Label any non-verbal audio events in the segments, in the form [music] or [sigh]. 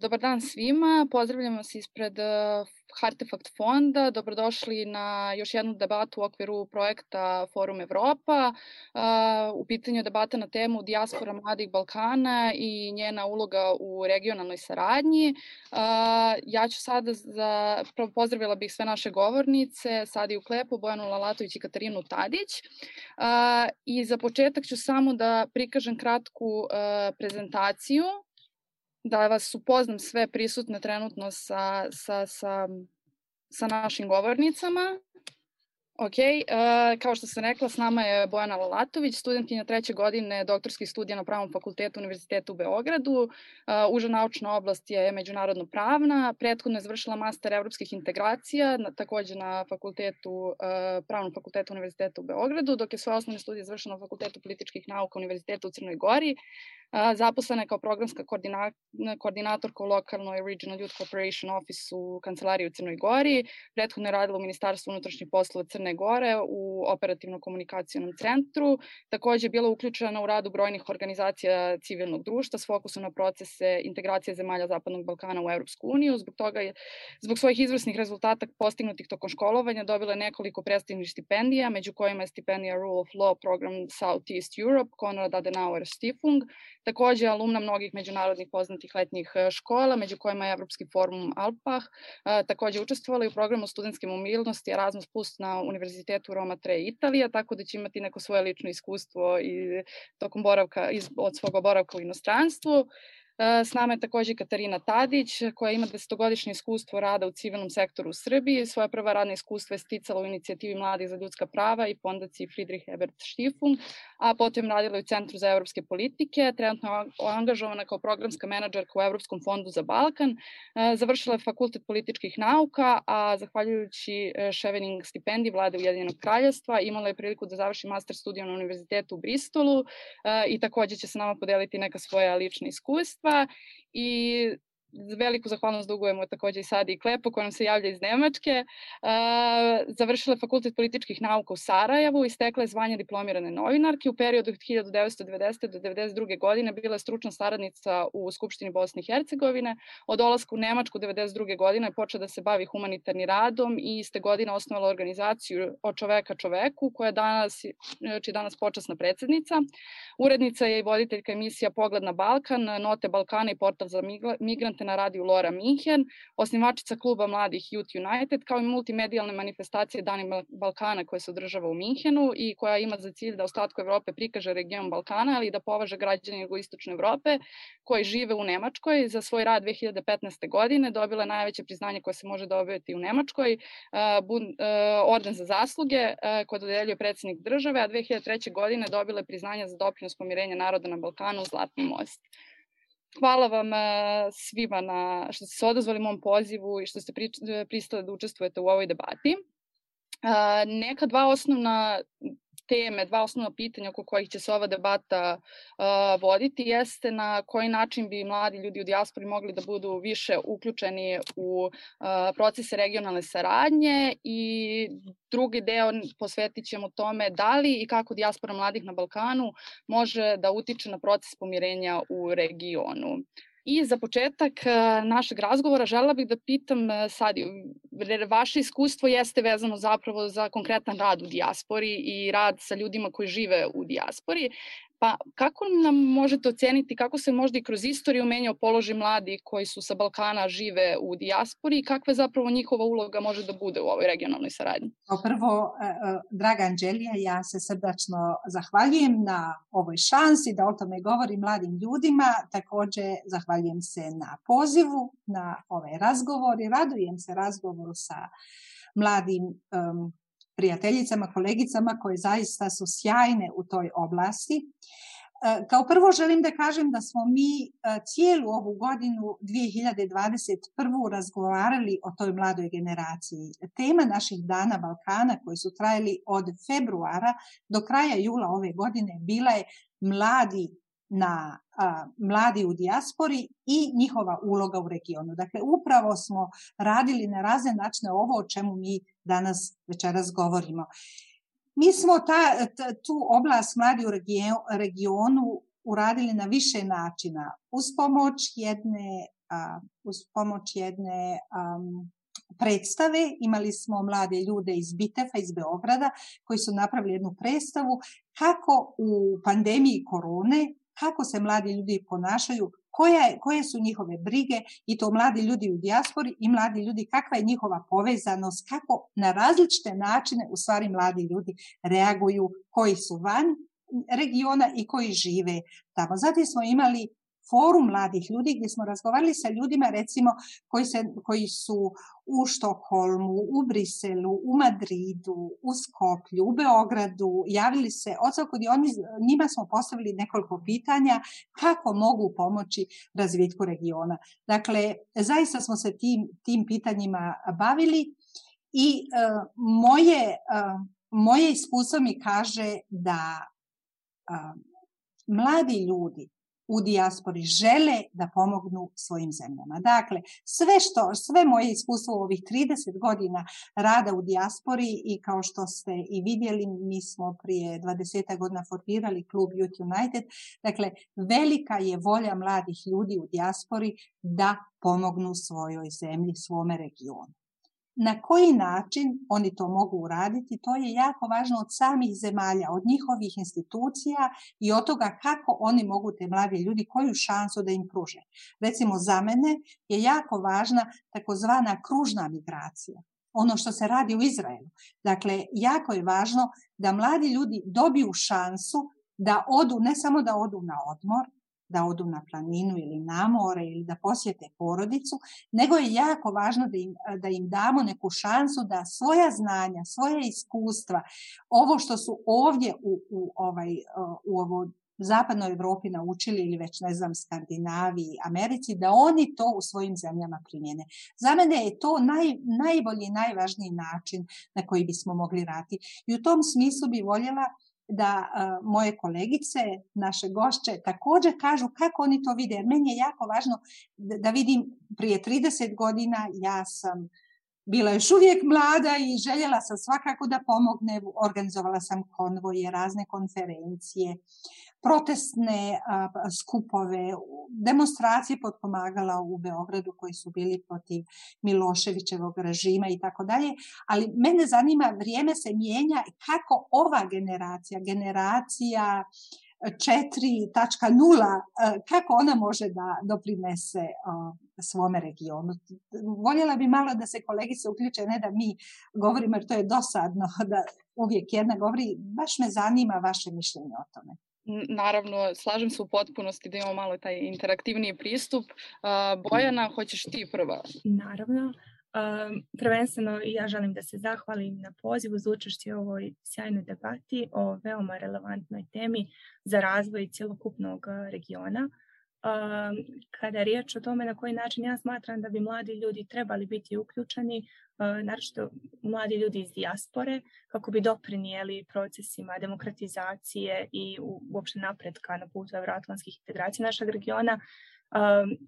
Dobar dan svima, pozdravljam vas ispred Hartefakt fonda. Dobrodošli na još jednu debatu u okviru projekta Forum Evropa. U pitanju je debata na temu dijaspora mladih Balkana i njena uloga u regionalnoj saradnji. Ja ću sada, za, prvo pozdravila bih sve naše govornice, Sadiju Klepu, Bojanu Lalatović i Katarinu Tadić. I za početak ću samo da prikažem kratku prezentaciju da vas upoznam sve prisutne trenutno sa, sa, sa, sa našim govornicama. Ok, uh, kao što sam rekla, s nama je Bojana Lalatović, studentkinja treće godine doktorskih studija na Pravnom fakultetu Univerziteta u Beogradu. Uh, uža naučna oblast je međunarodno pravna. Prethodno je završila master evropskih integracija, na, takođe na fakultetu, uh, Pravnom fakultetu Univerziteta u Beogradu, dok je svoje osnovne studije završila na Fakultetu političkih nauka Univerziteta u Crnoj Gori. Zaposlena je kao programska koordina, koordinatorka u lokalnoj Regional Youth Cooperation Office u kancelariji u Crnoj Gori. Prethodno je radila u Ministarstvu unutrašnjih poslova Crne Gore u operativno-komunikacijonom centru. Takođe je bila uključena u radu brojnih organizacija civilnog društva s fokusom na procese integracije zemalja Zapadnog Balkana u Evropsku uniju. Zbog toga je, zbog svojih izvrsnih rezultata postignutih tokom školovanja dobila nekoliko prestižnih stipendija, među kojima je stipendija Rule of Law program Southeast Europe, Konrad Adenauer Stiftung, Takođe, alumna mnogih međunarodnih poznatih letnjih e, škola, među kojima je Evropski forum Alpah. E, takođe, učestvovala i u programu studentske mobilnosti Erasmus Plus na Univerzitetu Roma 3 Italija, tako da će imati neko svoje lično iskustvo i tokom boravka, iz, od svog boravka u inostranstvu. E, s nama je takođe Katarina Tadić, koja ima desetogodišnje iskustvo rada u civilnom sektoru u Srbiji. Svoja prva radna iskustva je sticala u inicijativi Mladih za ljudska prava i fondaciji Friedrich Ebert Stiftung, a potom radila u Centru za evropske politike. Trenutno je angažovana kao programska menadžerka u Evropskom fondu za Balkan. E, završila je fakultet političkih nauka, a zahvaljujući Chevening stipendiji vlade Ujedinjenog kraljevstva imala je priliku da završi master studiju na univerzitetu u Bristolu e, i takođe će se nama podeliti neka svoja lična iskustva Klepa i veliku zahvalnost dugujemo takođe i Sadi i Klepo koja nam se javlja iz Nemačke. završila je fakultet političkih nauka u Sarajevu i stekla je zvanje diplomirane novinarke. U periodu od 1990. do 1992. godine bila je stručna saradnica u Skupštini Bosne i Hercegovine. Od dolaska u Nemačku 1992. godine počela da se bavi humanitarni radom i iste godine osnovala organizaciju od čoveka čoveku koja je danas, čiji danas počasna predsednica. Urednica je i voditeljka emisija Pogled na Balkan, Note Balkana i portal za migrante studente na radiju Lora Minhen, osnivačica kluba mladih Youth United, kao i multimedijalne manifestacije Dani Balkana koje se održava u Minhenu i koja ima za cilj da ostatku Evrope prikaže region Balkana, ali i da považe građane jugoistočne Evrope koji žive u Nemačkoj. Za svoj rad 2015. godine dobila je najveće priznanje koje se može dobiti u Nemačkoj, orden za zasluge koje dodeljuje predsednik države, a 2003. godine dobila je priznanje za doprinos pomirenja naroda na Balkanu Zlatni most. Hvala vam e, svima na što ste se odazvali mom pozivu i što ste pristali da učestvujete u ovoj debati. E, neka dva osnovna teme, dva osnovna pitanja oko kojih će se ova debata uh, voditi jeste na koji način bi mladi ljudi u dijaspori mogli da budu više uključeni u uh, procese regionalne saradnje i drugi deo posvetit ćemo tome da li i kako dijaspora mladih na Balkanu može da utiče na proces pomirenja u regionu. I za početak e, našeg razgovora žela bih da pitam e, sad, vaše iskustvo jeste vezano zapravo za konkretan rad u dijaspori i rad sa ljudima koji žive u dijaspori. Pa kako nam možete oceniti kako se možda i kroz istoriju menjao položaj mladi koji su sa Balkana žive u dijaspori i kakva zapravo njihova uloga može da bude u ovoj regionalnoj saradnji? Prvo, e, e, draga Anđelija, ja se srdačno zahvaljujem na ovoj šansi da o tome govorim mladim ljudima. Takođe, zahvaljujem se na pozivu, na ovaj razgovor i radujem se razgovoru sa mladim um, prijateljicama, kolegicama koje zaista su sjajne u toj oblasti. E, kao prvo želim da kažem da smo mi e, cijelu ovu godinu 2021. razgovarali o toj mladoj generaciji. Tema naših dana Balkana koji su trajali od februara do kraja jula ove godine bila je mladi na a, mladi u dijaspori i njihova uloga u regionu. Dakle, upravo smo radili na razne načine ovo o čemu mi danas večeras govorimo. Mi smo ta, ta, tu oblast mladi u regionu uradili na više načina. Uz pomoć jedne uz pomoć jedne predstave. Imali smo mlade ljude iz Bitefa, iz Beograda, koji su napravili jednu predstavu kako u pandemiji korone, kako se mladi ljudi ponašaju, koja, koje su njihove brige i to mladi ljudi u dijaspori i mladi ljudi, kakva je njihova povezanost, kako na različite načine u stvari mladi ljudi reaguju koji su van regiona i koji žive tamo. Zatim smo imali forum mladih ljudi gdje smo razgovarali sa ljudima recimo koji, se, koji su u Štokholmu, u Briselu, u Madridu, u Skoplju, u Beogradu, javili se odsako i oni, njima smo postavili nekoliko pitanja kako mogu pomoći razvitku regiona. Dakle, zaista smo se tim, tim pitanjima bavili i uh, moje, uh, moje iskustvo mi kaže da uh, mladi ljudi u dijaspori žele da pomognu svojim zemljama. Dakle, sve što, sve moje iskustvo u ovih 30 godina rada u dijaspori i kao što ste i vidjeli, mi smo prije 20 godina formirali klub Youth United. Dakle, velika je volja mladih ljudi u dijaspori da pomognu svojoj zemlji, svome regionu. Na koji način oni to mogu uraditi, to je jako važno od samih zemalja, od njihovih institucija i od toga kako oni mogu te mlade ljudi, koju šansu da im pruže. Recimo za mene je jako važna takozvana kružna migracija ono što se radi u Izraelu. Dakle, jako je važno da mladi ljudi dobiju šansu da odu, ne samo da odu na odmor, da odu na planinu ili na more ili da posjete porodicu, nego je jako važno da im, da im damo neku šansu da svoja znanja, svoje iskustva, ovo što su ovdje u, u, ovaj, u ovo zapadnoj Evropi naučili ili već ne znam Skandinaviji, Americi, da oni to u svojim zemljama primjene. Za mene je to naj, najbolji najvažniji način na koji bismo mogli raditi. I u tom smislu bi voljela da uh, moje kolegice, naše gošće također kažu kako oni to vide. Jer meni je jako važno da, da vidim prije 30 godina ja sam bila još uvijek mlada i željela sam svakako da pomogne. Organizovala sam konvoje, razne konferencije protestne a, skupove, demonstracije potpomagala u Beogradu koji su bili protiv Miloševićevog režima i tako dalje, ali mene zanima vrijeme se mijenja kako ova generacija, generacija 4.0, kako ona može da doprinese svome regionu. Voljela bi malo da se kolegice uključe, ne da mi govorimo, jer to je dosadno [laughs] da uvijek jedna govori, baš me zanima vaše mišljenje o tome. Naravno, slažem se u potpunosti da imamo malo taj interaktivniji pristup. Bojana, hoćeš ti prva? Naravno. Prvenstveno ja želim da se zahvalim na pozivu za učešće u ovoj sjajnoj debati o veoma relevantnoj temi za razvoj cjelokupnog regiona. Kada je riječ o tome na koji način ja smatram da bi mladi ljudi trebali biti uključeni, naročito mladi ljudi iz dijaspore, kako bi doprinijeli procesima demokratizacije i uopšte napretka na putu evroatlantskih integracija našeg regiona,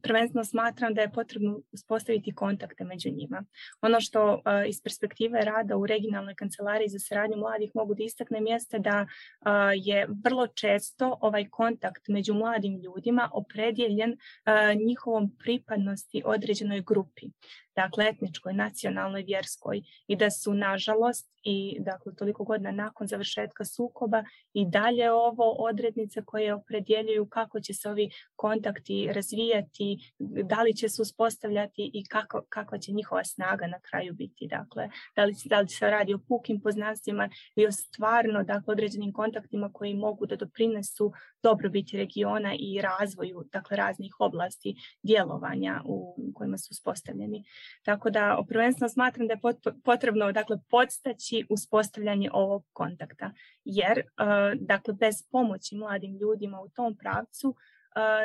prvenstveno smatram da je potrebno uspostaviti kontakte među njima. Ono što iz perspektive rada u regionalnoj kancelariji za saradnju mladih mogu da istaknem jeste da je vrlo često ovaj kontakt među mladim ljudima opredjeljen njihovom pripadnosti određenoj grupi dakle etničkoj, nacionalnoj, vjerskoj i da su nažalost i dakle toliko godina nakon završetka sukoba i dalje ovo odrednice koje opredjeljuju kako će se ovi kontakti razvijati, da li će se uspostavljati i kako, kakva će njihova snaga na kraju biti. Dakle, da li, da li se radi o pukim poznanstvima i o stvarno dakle, određenim kontaktima koji mogu da doprinesu dobrobiti regiona i razvoju dakle, raznih oblasti djelovanja u kojima su uspostavljeni. Tako da prvenstveno smatram da je potrebno dakle, podstaći uspostavljanje ovog kontakta. Jer dakle, bez pomoći mladim ljudima u tom pravcu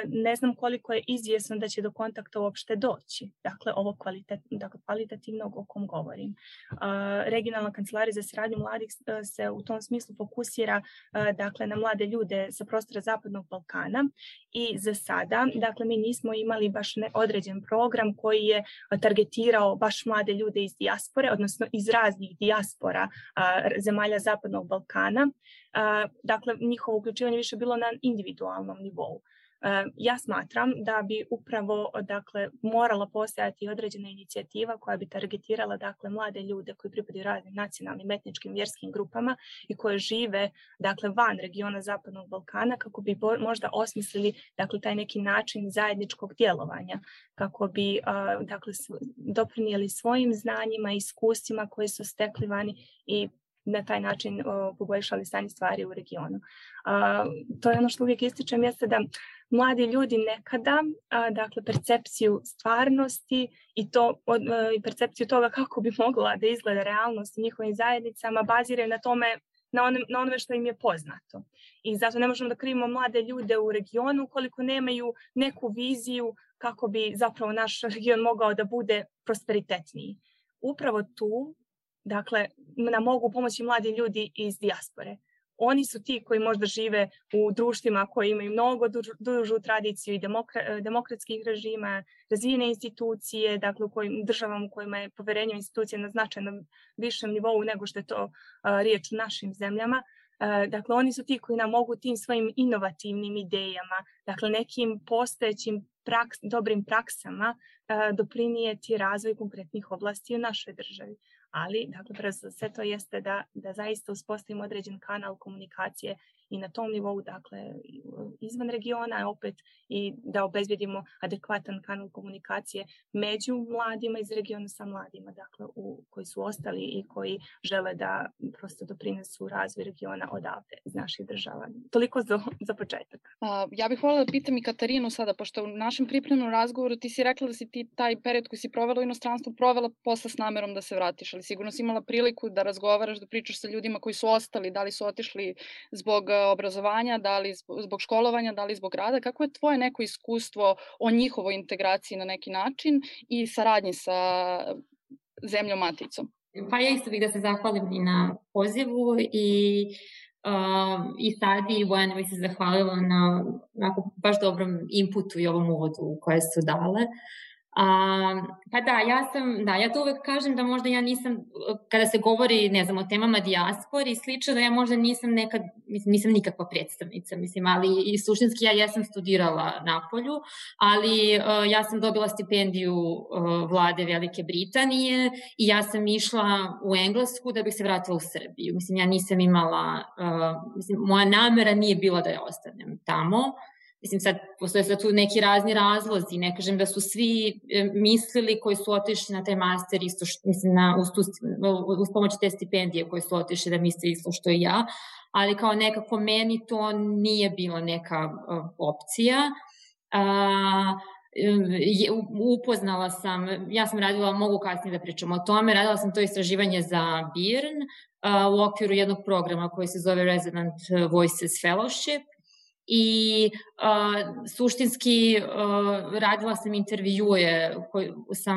ne znam koliko je izvjesno da će do kontakta uopšte doći. Dakle, ovo kvalitet, dakle, kvalitativnog o kom govorim. Regionalna kancelarija za saradnju mladih se u tom smislu fokusira dakle, na mlade ljude sa prostora Zapadnog Balkana i za sada, dakle, mi nismo imali baš ne određen program koji je targetirao baš mlade ljude iz dijaspore, odnosno iz raznih dijaspora zemalja Zapadnog Balkana. Dakle, njihovo uključivanje više bilo na individualnom nivou. Ja smatram da bi upravo dakle, morala postojati određena inicijativa koja bi targetirala dakle, mlade ljude koji pripadaju raznim nacionalnim, etničkim, vjerskim grupama i koje žive dakle, van regiona Zapadnog Balkana kako bi možda osmislili dakle, taj neki način zajedničkog djelovanja kako bi dakle, doprinijeli svojim znanjima i iskustvima koje su stekli vani i na taj način poboljšali stanje stvari u regionu. To je ono što uvijek ističem jeste da mladi ljudi nekada, dakle percepciju stvarnosti i to i percepciju toga kako bi mogla da izgleda realnost u njihovim zajednicama baziraju na tome na, na onome što im je poznato. I zato ne možemo da krivimo mlade ljude u regionu ukoliko nemaju neku viziju kako bi zapravo naš region mogao da bude prosperitetniji. Upravo tu Dakle, nam mogu pomoći mladi ljudi iz dijaspore. Oni su ti koji možda žive u društvima koji imaju mnogo dužu tradiciju i demokratskih režima, razvijene institucije, dakle u kojim državama u kojima je poverenje u institucije na značajnom višem nivou nego što je to riječ u našim zemljama. Dakle, oni su ti koji nam mogu tim svojim inovativnim idejama, dakle nekim postojećim praks, dobrim praksama doprinijeti razvoj konkretnih oblasti u našoj državi ali dakle, sve to jeste da, da zaista uspostavimo određen kanal komunikacije i na tom nivou, dakle, izvan regiona opet i da obezbedimo adekvatan kanal komunikacije među mladima iz regiona sa mladima, dakle, u, koji su ostali i koji žele da prosto doprinesu razvoj regiona odavde iz naših država. Toliko za, za početak. A, ja bih voljela da pitam i Katarinu sada, pošto u našem pripremnom razgovoru ti si rekla da si ti taj period koji si provela u inostranstvu provela posle s namerom da se vratiš, ali sigurno si imala priliku da razgovaraš, da pričaš sa ljudima koji su ostali, da li su otišli zbog obrazovanja, da li zbog školovanja, da li zbog rada. Kako je tvoje neko iskustvo o njihovoj integraciji na neki način i saradnji sa zemljom maticom? Pa ja isto bih da se zahvalim i na pozivu i Uh, i sad i Bojana bi se zahvalila na, na baš dobrom inputu i ovom uvodu koje su dale. A, pa da, ja sam, da, ja to uvek kažem da možda ja nisam, kada se govori, ne znam, o temama dijaspori i slično, da ja možda nisam nekad, mislim, nisam nikakva predstavnica, mislim, ali i suštinski ja jesam studirala na polju, ali uh, ja sam dobila stipendiju uh, vlade Velike Britanije i ja sam išla u Englesku da bih se vratila u Srbiju. Mislim, ja nisam imala, uh, mislim, moja namera nije bila da ja ostanem tamo, Mislim, sad postoje sad tu neki razni razlozi, ne kažem da su svi e, mislili koji su otišli na taj master isto, što, mislim, na, uz, tu, uz pomoć te stipendije koji su otišli da misle isto što i ja, ali kao nekako meni to nije bilo neka uh, opcija. Uh, je, upoznala sam, ja sam radila, mogu kasnije da pričam o tome, radila sam to istraživanje za BIRN uh, u okviru jednog programa koji se zove Resident Voices Fellowship i uh, suštinski uh, radila sam intervjue koji, sa,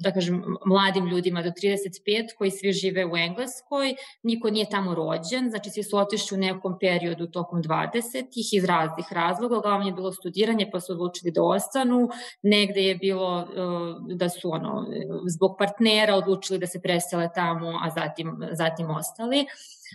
da kažem, mladim ljudima do 35 koji svi žive u Engleskoj, niko nije tamo rođen, znači svi su otišli u nekom periodu tokom 20-ih iz raznih razloga, uglavnom je bilo studiranje pa su odlučili da ostanu, negde je bilo uh, da su ono, zbog partnera odlučili da se presele tamo, a zatim, zatim ostali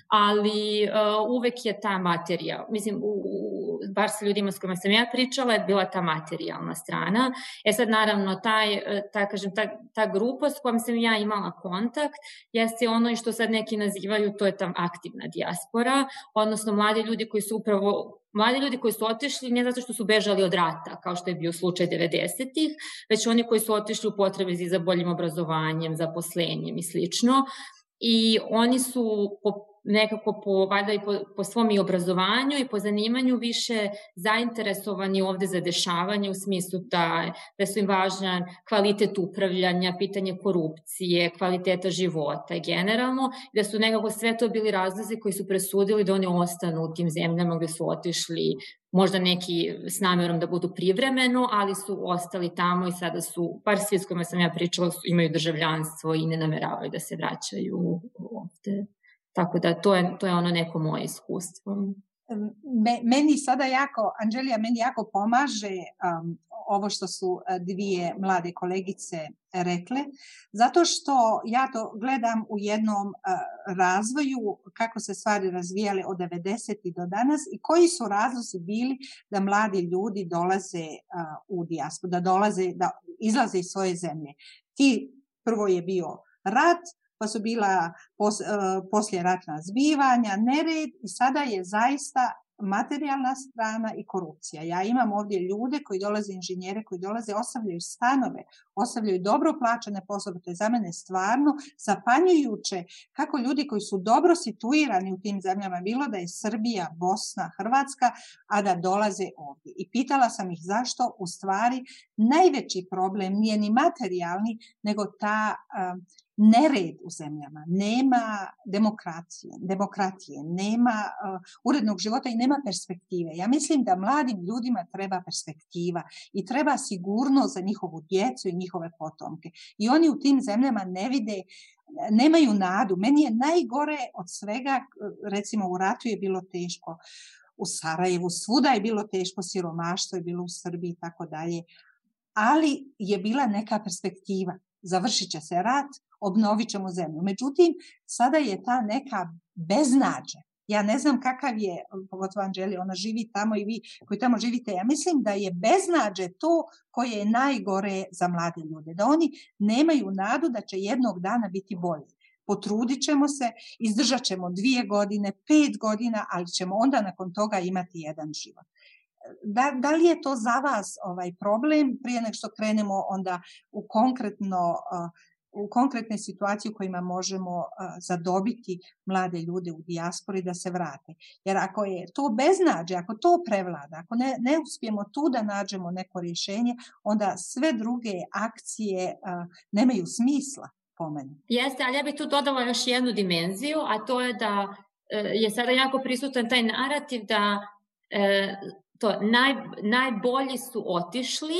ali uh, uvek je ta materija, mislim, u, u, bar sa ljudima s kojima sam ja pričala, je bila ta materijalna strana. E sad, naravno, taj, uh, ta, kažem, ta, ta grupa s kojom sam ja imala kontakt jeste ono i što sad neki nazivaju, to je tam aktivna dijaspora, odnosno mladi ljudi koji su upravo mladi ljudi koji su otišli ne zato što su bežali od rata, kao što je bio slučaj 90-ih, već oni koji su otišli u potrebe za boljim obrazovanjem, zaposlenjem i slično. I oni su po nekako po, valjda i po, po svom i obrazovanju i po zanimanju više zainteresovani ovde za dešavanje u smislu da, da su im važan kvalitet upravljanja, pitanje korupcije, kvaliteta života generalno, da su nekako sve to bili razlozi koji su presudili da oni ostanu u tim zemljama gde su otišli možda neki s namerom da budu privremeno, ali su ostali tamo i sada su, par svi s kojima sam ja pričala, su, imaju državljanstvo i ne nameravaju da se vraćaju ovde. Tako da to je, to je ono neko moje iskustvo. Me, meni sada jako, Anđelija, meni jako pomaže um, ovo što su dvije mlade kolegice rekle, zato što ja to gledam u jednom razvoju kako se stvari razvijale od 90. do danas i koji su razlozi bili da mladi ljudi dolaze u dijasporu, da dolaze, da izlaze iz svoje zemlje. Ti prvo je bio rat, pa su bila pos, poslije ratna zbivanja, nered i sada je zaista materijalna strana i korupcija. Ja imam ovdje ljude koji dolaze, inženjere koji dolaze, ostavljaju stanove, ostavljaju dobro plaćene poslove. To je za mene stvarno zapanjujuće kako ljudi koji su dobro situirani u tim zemljama, bilo da je Srbija, Bosna, Hrvatska, a da dolaze ovdje. I pitala sam ih zašto u stvari najveći problem nije ni materijalni, nego ta nered u zemljama, nema demokracije, demokratije, nema uh, urednog života i nema perspektive. Ja mislim da mladim ljudima treba perspektiva i treba sigurno za njihovu djecu i njihove potomke. I oni u tim zemljama ne vide nemaju nadu. Meni je najgore od svega, recimo u ratu je bilo teško, u Sarajevu svuda je bilo teško, siromaštvo je bilo u Srbiji i tako dalje, ali je bila neka perspektiva. Završit će se rat, obnovit ćemo zemlju. Međutim, sada je ta neka beznađe. Ja ne znam kakav je, pogotovo Anđeli, ona živi tamo i vi koji tamo živite. Ja mislim da je beznađe to koje je najgore za mlade ljude. Da oni nemaju nadu da će jednog dana biti bolji. Potrudit ćemo se, izdržat ćemo dvije godine, pet godina, ali ćemo onda nakon toga imati jedan život. Da, da li je to za vas ovaj problem prije nego što krenemo onda u konkretno uh, u konkretne situacije u kojima možemo zadobiti mlade ljude u dijaspori da se vrate. Jer ako je to beznađe, ako to prevlada, ako ne, ne uspijemo tu da nađemo neko rješenje, onda sve druge akcije nemaju smisla po meni. Jeste, ali ja bih tu dodala još jednu dimenziju, a to je da e, je sada jako prisutan taj narativ da e, to naj, najbolji su otišli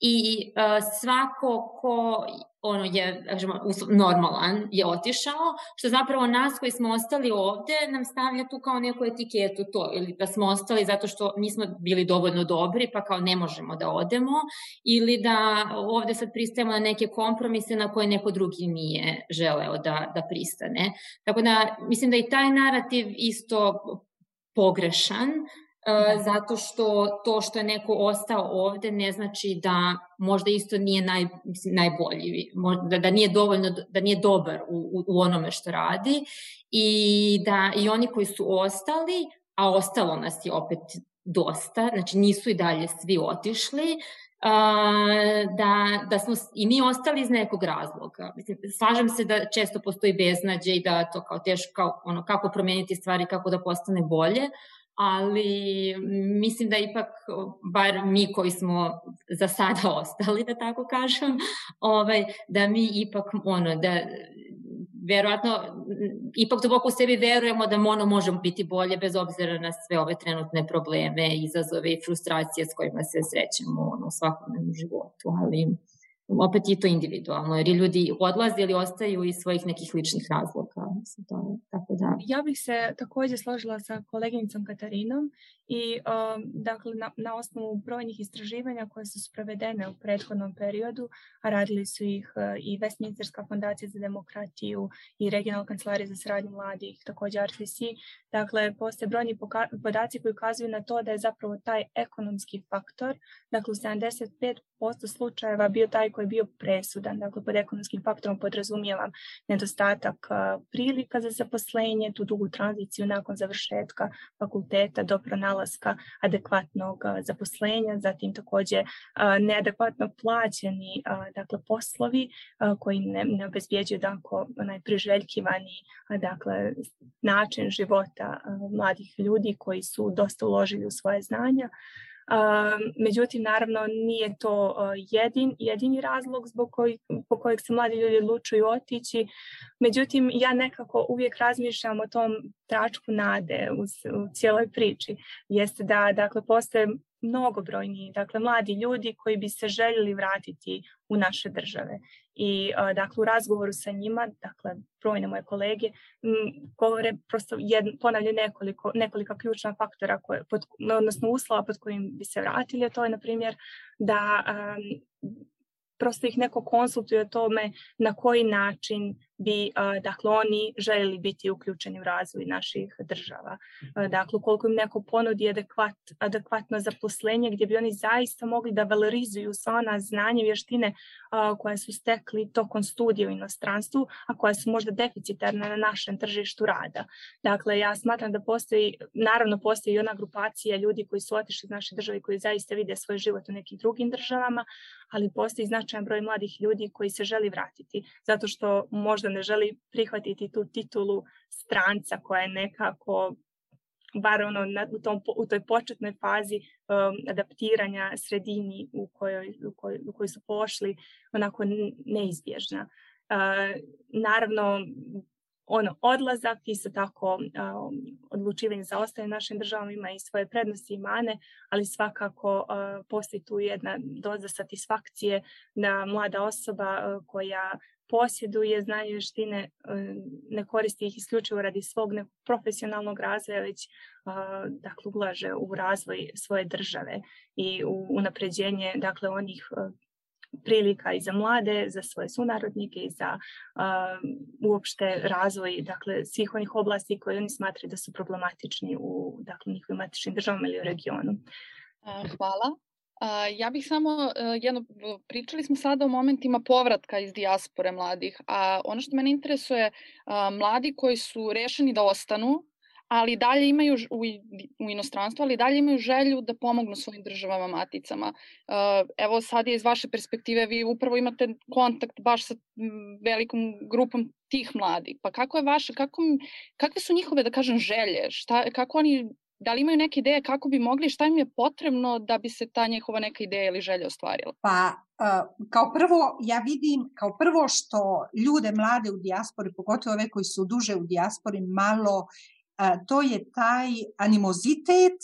i uh, svako ko ono je kažemo, normalan je otišao, što zapravo nas koji smo ostali ovde nam stavlja tu kao neku etiketu to, ili da smo ostali zato što nismo bili dovoljno dobri pa kao ne možemo da odemo, ili da ovde sad pristajemo na neke kompromise na koje neko drugi nije želeo da, da pristane. Tako da mislim da i taj narativ isto pogrešan, Uh, zato što to što je neko ostao ovde ne znači da možda isto nije naj, mislim, najbolji, možda, da nije dovoljno, da nije dobar u, u, onome što radi. I da i oni koji su ostali, a ostalo nas je opet dosta, znači nisu i dalje svi otišli, uh, da, da smo i mi ostali iz nekog razloga. Mislim, slažem se da često postoji beznađe i da to kao teško, kao, ono, kako promeniti stvari, kako da postane bolje, ali mislim da ipak, bar mi koji smo za sada [laughs] ostali, da tako kažem, ovaj, da mi ipak, ono, da verovatno, ipak duboko u sebi verujemo da ono može biti bolje bez obzira na sve ove trenutne probleme, izazove i frustracije s kojima se srećemo ono, u svakodnevnom životu, ali opet je to individualno, jer ljudi odlaze ili ostaju iz svojih nekih ličnih razloga. To, tako da. Ja bih se također složila sa koleginicom Katarinom i um, dakle na, na osnovu brojnih istraživanja koje su sprovedene u prethodnom periodu, a radili su ih uh, i Westminsterska fondacija za demokratiju i regionalna kancelarija za saradnju mladih, također RCC, dakle postoje brojni podaci koji ukazuju na to da je zapravo taj ekonomski faktor, dakle u 75% slučajeva bio taj koji je bio presudan, dakle pod ekonomskim faktorom podrazumijevam nedostatak uh, prilika za zaposlenje, tu dugu tranziciju nakon završetka fakulteta do pronalaska nalaska adekvatnog zaposlenja, zatim takođe neadekvatno plaćeni dakle, poslovi koji ne, ne obezbjeđuju dakle, onaj priželjkivani dakle, način života mladih ljudi koji su dosta uložili u svoje znanja. Međutim, naravno, nije to jedin, jedini razlog zbog koji, po kojeg se mladi ljudi odlučuju otići. Međutim, ja nekako uvijek razmišljam o tom tračku nade u, u cijeloj priči. Jeste da, dakle, postoje mnogobrojni, dakle mladi ljudi koji bi se željeli vratiti u naše države. I dakle u razgovoru sa njima, dakle brojne moje kolege m, govore prosto jedno, ponavljaju nekoliko, nekolika ključna faktora koje, pod, odnosno uslova pod kojim bi se vratili, to je na primjer da um, prosto ih neko konsultuje o tome na koji način bi dakle oni željeli biti uključeni u razvoj naših država. Dakle, koliko im neko ponudi adekvat, adekvatno zaposlenje gdje bi oni zaista mogli da valorizuju sva ona znanje i vještine koje su stekli tokom studija u inostranstvu, a koja su možda deficitarne na našem tržištu rada. Dakle, ja smatram da postoji, naravno postoji i ona grupacija ljudi koji su otišli iz naše države koji zaista vide svoj život u nekim drugim državama, ali postoji značajan broj mladih ljudi koji se želi vratiti, zato što možda ne želi prihvatiti tu titulu stranca koja je nekako bar ono na, u, tom, u toj početnoj fazi um, adaptiranja sredini u kojoj, u, kojoj, u kojoj su pošli onako neizbježna. Uh, naravno, ono, odlazak, isto tako um, odlučivanje za ostaje našim državama ima i svoje prednosti i mane, ali svakako uh, postoji tu jedna doza satisfakcije da mlada osoba uh, koja posjeduje znanje vještine, ne koristi ih isključivo radi svog profesionalnog razvoja, već dakle, ulaže u razvoj svoje države i u unapređenje dakle, onih prilika i za mlade, za svoje sunarodnike i za uh, uopšte razvoj dakle, svih onih oblasti koje oni smatraju da su problematični u dakle, njihovim matičnim državama ili u regionu. Hvala. Ja bih samo e, jedno, pričali smo sada o momentima povratka iz dijaspore mladih, a ono što mene interesuje, mladi koji su rešeni da ostanu, ali dalje imaju u, u inostranstvu, ali dalje imaju želju da pomognu svojim državama maticama. Evo sad je iz vaše perspektive, vi upravo imate kontakt baš sa velikom grupom tih mladih. Pa kako je vaše, kako, kakve su njihove, da kažem, želje? Šta, kako oni da li imaju neke ideje kako bi mogli, šta im je potrebno da bi se ta njihova neka ideja ili želja ostvarila? Pa, kao prvo, ja vidim, kao prvo što ljude mlade u dijaspori, pogotovo ove koji su duže u dijaspori, malo, to je taj animozitet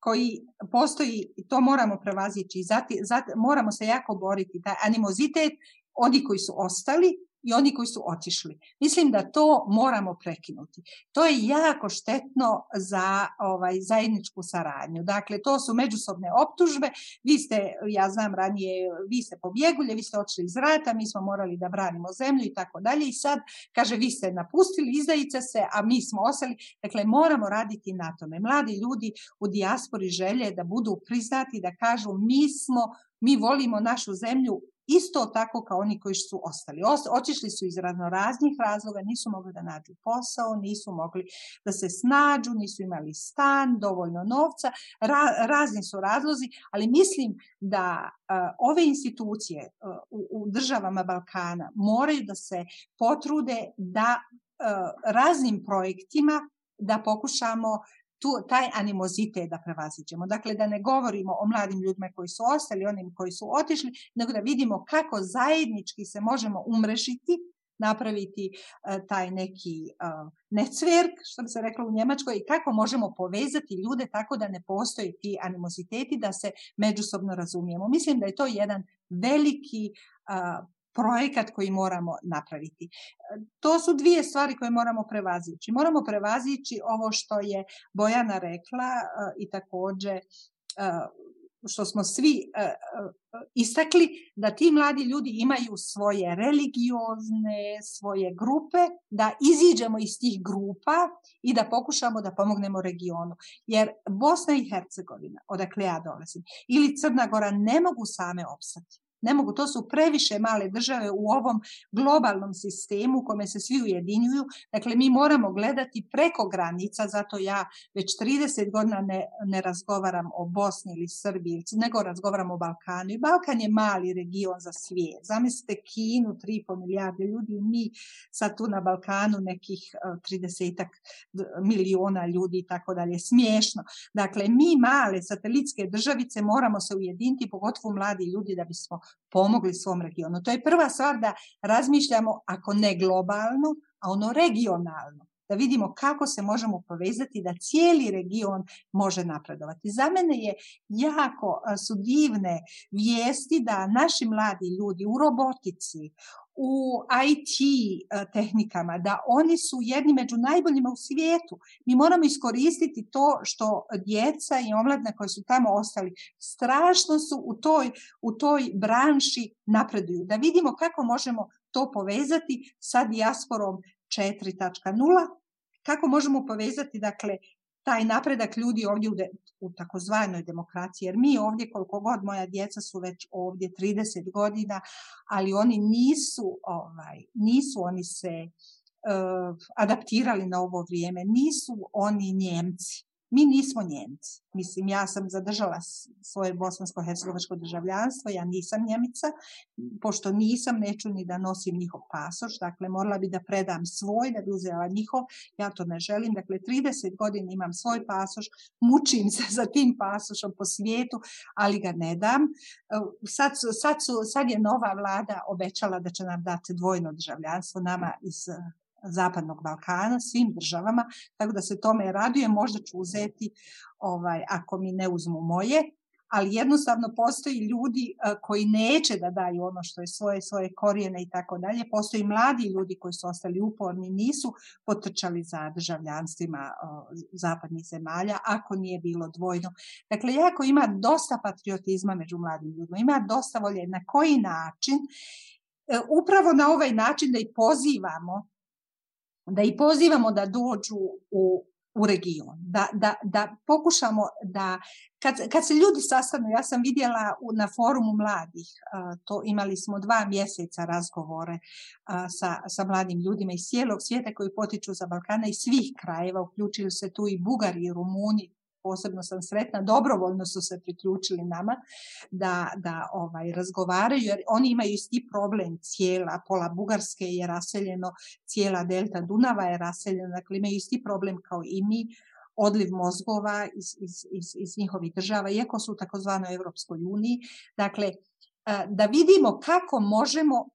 koji postoji, to moramo prevazići, zati, zati, moramo se jako boriti, taj animozitet, oni koji su ostali, i oni koji su otišli. Mislim da to moramo prekinuti. To je jako štetno za ovaj zajedničku saradnju. Dakle, to su međusobne optužbe. Vi ste, ja znam ranije, vi ste pobjegulje, vi ste otišli iz rata, mi smo morali da branimo zemlju i tako dalje. I sad, kaže, vi ste napustili, izdajice se, a mi smo ostali. Dakle, moramo raditi na tome. Mladi ljudi u dijaspori želje da budu priznati, da kažu mi smo mi volimo našu zemlju isto tako kao oni koji su ostali. Otišli su iz raznoraznih razloga, nisu mogli da nađu posao, nisu mogli da se snađu, nisu imali stan, dovoljno novca, ra, razni su razlozi, ali mislim da uh, ove institucije uh, u, u državama Balkana moraju da se potrude da uh, raznim projektima da pokušamo tu, taj animozitet da prevaziđemo. Dakle, da ne govorimo o mladim ljudima koji su ostali, onim koji su otišli, nego da vidimo kako zajednički se možemo umrešiti, napraviti uh, taj neki uh, necverk, što bi se reklo u Njemačkoj, i kako možemo povezati ljude tako da ne postoji ti animoziteti, da se međusobno razumijemo. Mislim da je to jedan veliki uh, projekat koji moramo napraviti. To su dvije stvari koje moramo prevazići. Moramo prevazići ovo što je Bojana rekla i takođe što smo svi istakli, da ti mladi ljudi imaju svoje religiozne, svoje grupe, da iziđemo iz tih grupa i da pokušamo da pomognemo regionu. Jer Bosna i Hercegovina, odakle ja dolazim, ili Crna Gora ne mogu same opstati. Ne mogu, to su previše male države u ovom globalnom sistemu u kome se svi ujedinjuju. Dakle, mi moramo gledati preko granica, zato ja već 30 godina ne, ne razgovaram o Bosni ili Srbiji, nego razgovaram o Balkanu. I Balkan je mali region za svijet. Zamislite Kinu, 3,5 milijarde ljudi, mi sad tu na Balkanu nekih 30 miliona ljudi i tako dalje. Smiješno. Dakle, mi male satelitske državice moramo se ujediniti, pogotovo mladi ljudi, da bismo pomogli svom regionu. To je prva stvar da razmišljamo, ako ne globalno, a ono regionalno. Da vidimo kako se možemo povezati da cijeli region može napredovati. Za mene je jako su divne vijesti da naši mladi ljudi u robotici, u IT tehnikama, da oni su jedni među najboljima u svijetu. Mi moramo iskoristiti to što djeca i omladne koji su tamo ostali strašno su u toj, u toj branši napreduju. Da vidimo kako možemo to povezati sa dijasporom 4.0, kako možemo povezati dakle taj napredak ljudi ovdje u, de, u takozvanoj demokraciji, jer mi ovdje koliko god moja djeca su već ovdje 30 godina, ali oni nisu, ovaj, nisu oni se uh, adaptirali na ovo vrijeme, nisu oni Njemci. Mi nismo Njemci. Mislim, ja sam zadržala svoje bosansko-hercegovačko državljanstvo, ja nisam Njemica, pošto nisam, neću ni da nosim njihov pasoš, dakle morala bi da predam svoj, da bi uzela njihov, ja to ne želim, dakle 30 godina imam svoj pasoš, mučim se [laughs] za tim pasošom po svijetu, ali ga ne dam. Sad, su, sad, su, sad je nova vlada obećala da će nam dati dvojno državljanstvo nama iz Zapadnog Balkana, svim državama, tako da se tome radujem, možda ću uzeti ovaj, ako mi ne uzmu moje, ali jednostavno postoji ljudi koji neće da daju ono što je svoje, svoje korijene i tako dalje. Postoji mladi ljudi koji su ostali uporni, nisu potrčali za državljanstvima zapadnih zemalja, ako nije bilo dvojno. Dakle, jako ima dosta patriotizma među mladim ljudima, ima dosta volje na koji način, e, upravo na ovaj način da ih pozivamo da i pozivamo da dođu u, u region, da, da, da pokušamo da, kad, kad se ljudi sastanu, ja sam vidjela na forumu mladih, to imali smo dva mjeseca razgovore sa, sa mladim ljudima iz cijelog svijeta koji potiču za Balkana i svih krajeva, uključili se tu i Bugari i Rumuni, posebno sam sretna, dobrovoljno su se priključili nama da, da ovaj, razgovaraju, jer oni imaju isti problem cijela, pola Bugarske je raseljeno, cijela delta Dunava je raseljena, dakle imaju isti problem kao i mi, odliv mozgova iz, iz, iz, iz njihovih država, iako su u takozvanoj Evropskoj uniji. Dakle, da vidimo kako možemo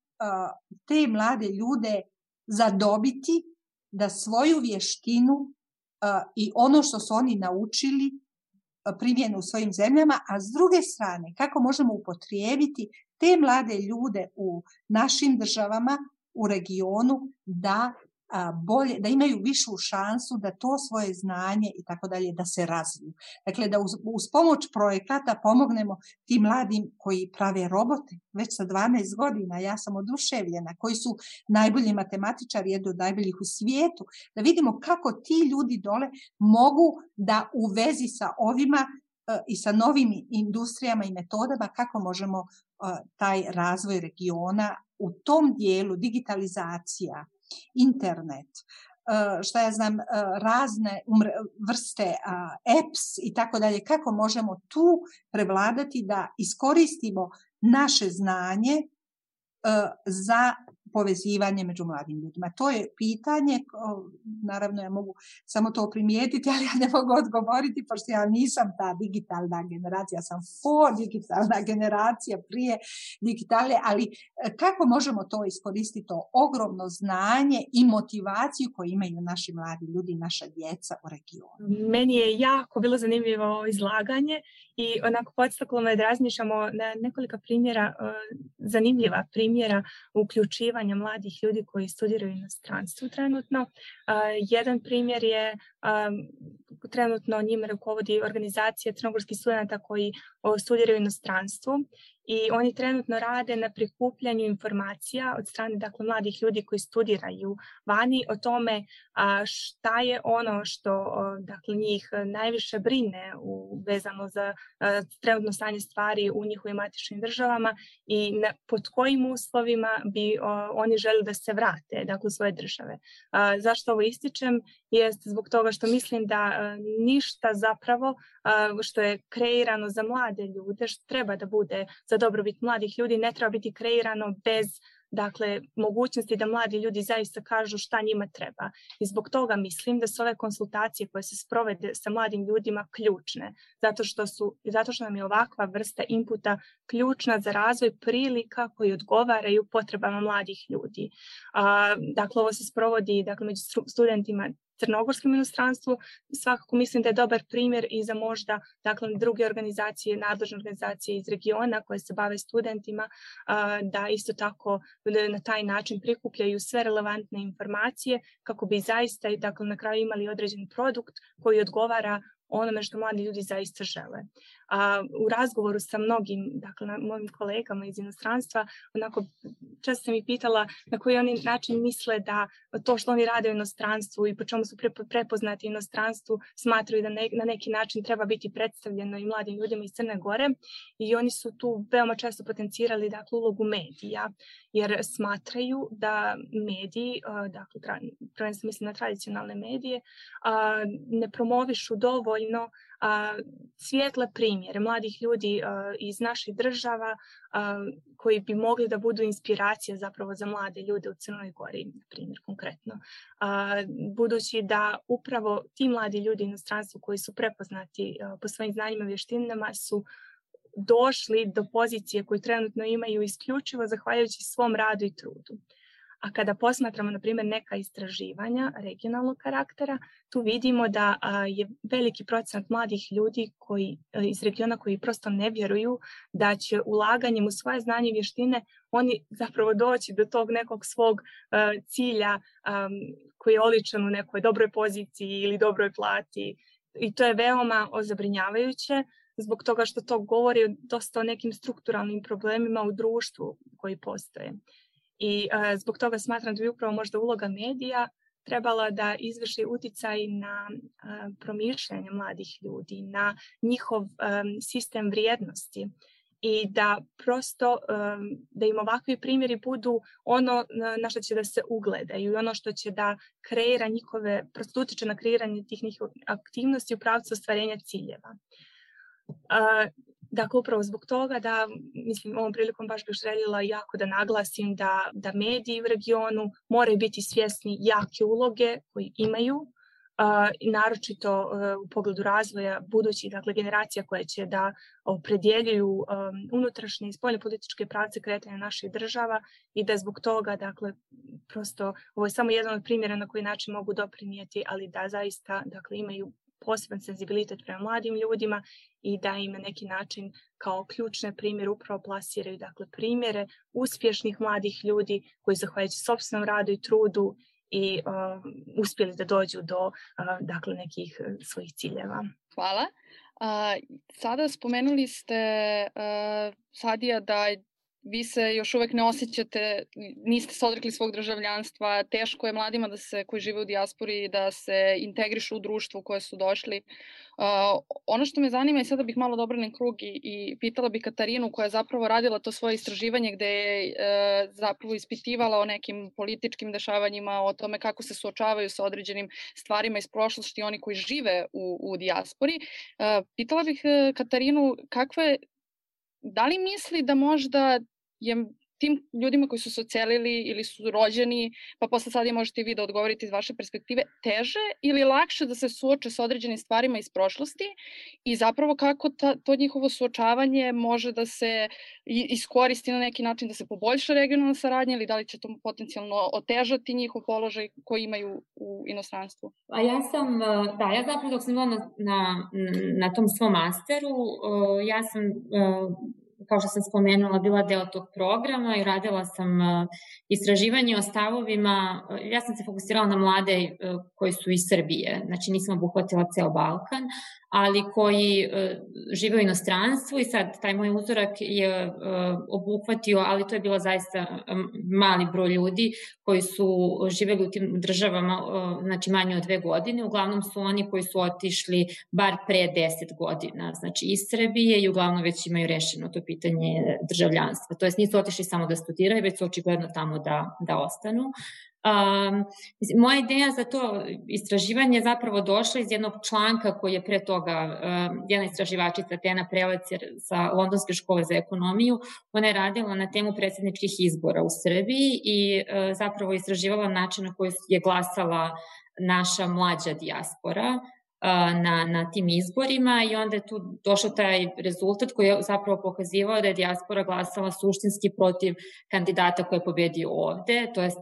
te mlade ljude zadobiti da svoju vještinu i ono što su oni naučili primjenu u svojim zemljama, a s druge strane kako možemo upotrijebiti te mlade ljude u našim državama, u regionu da bolje, da imaju višu šansu da to svoje znanje i tako dalje da se razviju. Dakle, da uz, uz pomoć projekata pomognemo tim mladim koji prave robote već sa 12 godina, ja sam oduševljena, koji su najbolji matematičari, jedni od najboljih u svijetu, da vidimo kako ti ljudi dole mogu da u vezi sa ovima i sa novim industrijama i metodama kako možemo taj razvoj regiona u tom dijelu digitalizacija, internet, šta ja znam, razne vrste apps i tako dalje, kako možemo tu prevladati da iskoristimo naše znanje za povezivanje među mladim ljudima. To je pitanje, naravno ja mogu samo to primijetiti, ali ja ne mogu odgovoriti, pošto ja nisam ta digitalna generacija, ja sam for digitalna generacija prije digitale, ali e, kako možemo to iskoristiti, to ogromno znanje i motivaciju koju imaju naši mladi ljudi, naša djeca u regionu. Meni je jako bilo zanimljivo izlaganje i onako podstaklo me da razmišljamo na nekoliko primjera, e, zanimljiva primjera uključivanja obrazovanja mladih ljudi koji studiraju inostranstvu trenutno. Jedan primjer je trenutno njime rukovodi organizacija crnogorskih studenta koji studiraju inostranstvu i oni trenutno rade na prikupljanju informacija od strane dakle, mladih ljudi koji studiraju vani o tome a, šta je ono što dakle, njih najviše brine u, vezano za a, trenutno stanje stvari u njihovim matičnim državama i na, pod kojim uslovima bi o, oni želi da se vrate dakle, u svoje države. A, zašto ovo ističem? Jest zbog toga što mislim da a, ništa zapravo a, što je kreirano za mlade ljude, što treba da bude za dobrobit mladih ljudi ne treba biti kreirano bez dakle, mogućnosti da mladi ljudi zaista kažu šta njima treba. I zbog toga mislim da su ove konsultacije koje se sprovede sa mladim ljudima ključne, zato što, su, zato što nam je ovakva vrsta inputa ključna za razvoj prilika koji odgovaraju potrebama mladih ljudi. A, dakle, ovo se sprovodi dakle, među studentima crnogorskom inostranstvu, svakako mislim da je dobar primjer i za možda dakle, druge organizacije, nadležne organizacije iz regiona koje se bave studentima, da isto tako na taj način prikupljaju sve relevantne informacije kako bi zaista i dakle, na kraju imali određen produkt koji odgovara onome što mladi ljudi zaista žele. A, u razgovoru sa mnogim, dakle, na, mojim kolegama iz inostranstva, onako, često sam ih pitala na koji oni način misle da to što oni rade u inostranstvu i po čemu su pre, prepoznati inostranstvu, smatraju da ne, na neki način treba biti predstavljeno i mladim ljudima iz Crne Gore. I oni su tu veoma često potencirali dakle, ulogu medija, jer smatraju da mediji, dakle, prvenstveno mislim na tradicionalne medije, ne promovišu dovoljno svijetle primjere mladih ljudi a, iz naših država a, koji bi mogli da budu inspiracija zapravo za mlade ljude u Crnoj Gori, na primjer konkretno. A, budući da upravo ti mladi ljudi u inostranstvu koji su prepoznati a, po svojim znanjima i vještinama su došli do pozicije koju trenutno imaju isključivo zahvaljujući svom radu i trudu. A kada posmatramo, na primjer, neka istraživanja regionalnog karaktera, tu vidimo da je veliki procenat mladih ljudi koji, e, iz regiona koji prosto ne vjeruju da će ulaganjem u svoje znanje i vještine oni zapravo doći do tog nekog svog e, cilja koji je oličan u nekoj dobroj poziciji ili dobroj plati. I to je veoma ozabrinjavajuće zbog toga što to govori dosta o nekim strukturalnim problemima u društvu koji postoje. I e, zbog toga smatram da bi upravo možda uloga medija trebala da izvrši uticaj na e, promišljanje mladih ljudi, na njihov e, sistem vrijednosti i da prosto da im ovakvi primjeri budu ono na što će da se ugledaju i ono što će da kreira njihove, prosto utiče na kreiranje tih njihovih aktivnosti u pravcu ostvarenja ciljeva. Dakle, upravo zbog toga da, mislim, ovom prilikom baš bih željela jako da naglasim da, da mediji u regionu moraju biti svjesni jake uloge koji imaju, uh, naročito uh, u pogledu razvoja budućih dakle, generacija koje će da opredjeljuju um, unutrašnje i spoljne političke pravce kretanja naših država i da zbog toga, dakle, prosto, ovo je samo jedan od primjera na koji način mogu doprinijeti, ali da zaista, dakle, imaju poseban senzibilitet prema mladim ljudima i da im na neki način kao ključne primjere upravo plasiraju dakle, primjere uspješnih mladih ljudi koji zahvaljujući sobstvenom radu i trudu i uh, uspjeli da dođu do uh, dakle, nekih uh, svojih ciljeva. Hvala. A, sada spomenuli ste, uh, Sadija, da vi se još uvek ne osjećate, niste se odrekli svog državljanstva, teško je mladima da se, koji žive u dijaspori da se integrišu u društvu koje su došli. Uh, ono što me zanima je sada bih malo dobrani krug i, i pitala bih Katarinu koja je zapravo radila to svoje istraživanje gde je uh, zapravo ispitivala o nekim političkim dešavanjima, o tome kako se suočavaju sa određenim stvarima iz prošlosti oni koji žive u, u dijaspori. Uh, pitala bih Katarinu kakve da li misli da možda je tim ljudima koji su se ocelili ili su rođeni, pa posle sad je možete i vi da odgovorite iz vaše perspektive, teže ili lakše da se suoče sa određenim stvarima iz prošlosti i zapravo kako ta, to njihovo suočavanje može da se iskoristi na neki način da se poboljša regionalna saradnja ili da li će to potencijalno otežati njihov položaj koji imaju u inostranstvu? A ja sam, da, ja zapravo dok sam bila na, na, na tom svom masteru, ja sam kao što sam spomenula, bila deo tog programa i radila sam e, istraživanje o stavovima. Ja sam se fokusirala na mlade e, koji su iz Srbije, znači nisam obuhvatila ceo Balkan, ali koji uh, žive u inostranstvu i sad taj moj uzorak je uh, obuhvatio, ali to je bilo zaista mali broj ljudi koji su živeli u tim državama uh, znači manje od dve godine, uglavnom su oni koji su otišli bar pre deset godina, znači iz Srbije i uglavnom već imaju rešeno to pitanje državljanstva, to jest nisu otišli samo da studiraju, već su očigledno tamo da, da ostanu. Um, moja ideja za to istraživanje je zapravo došla iz jednog članka koji je pre toga um, jedna istraživačica Tena Prelec sa Londonske škole za ekonomiju, ona je radila na temu predsjedničkih izbora u Srbiji i uh, zapravo istraživala način na koji je glasala naša mlađa dijaspora na, na tim izborima i onda je tu došao taj rezultat koji je zapravo pokazivao da je dijaspora glasala suštinski protiv kandidata koji je pobedio ovde, to jest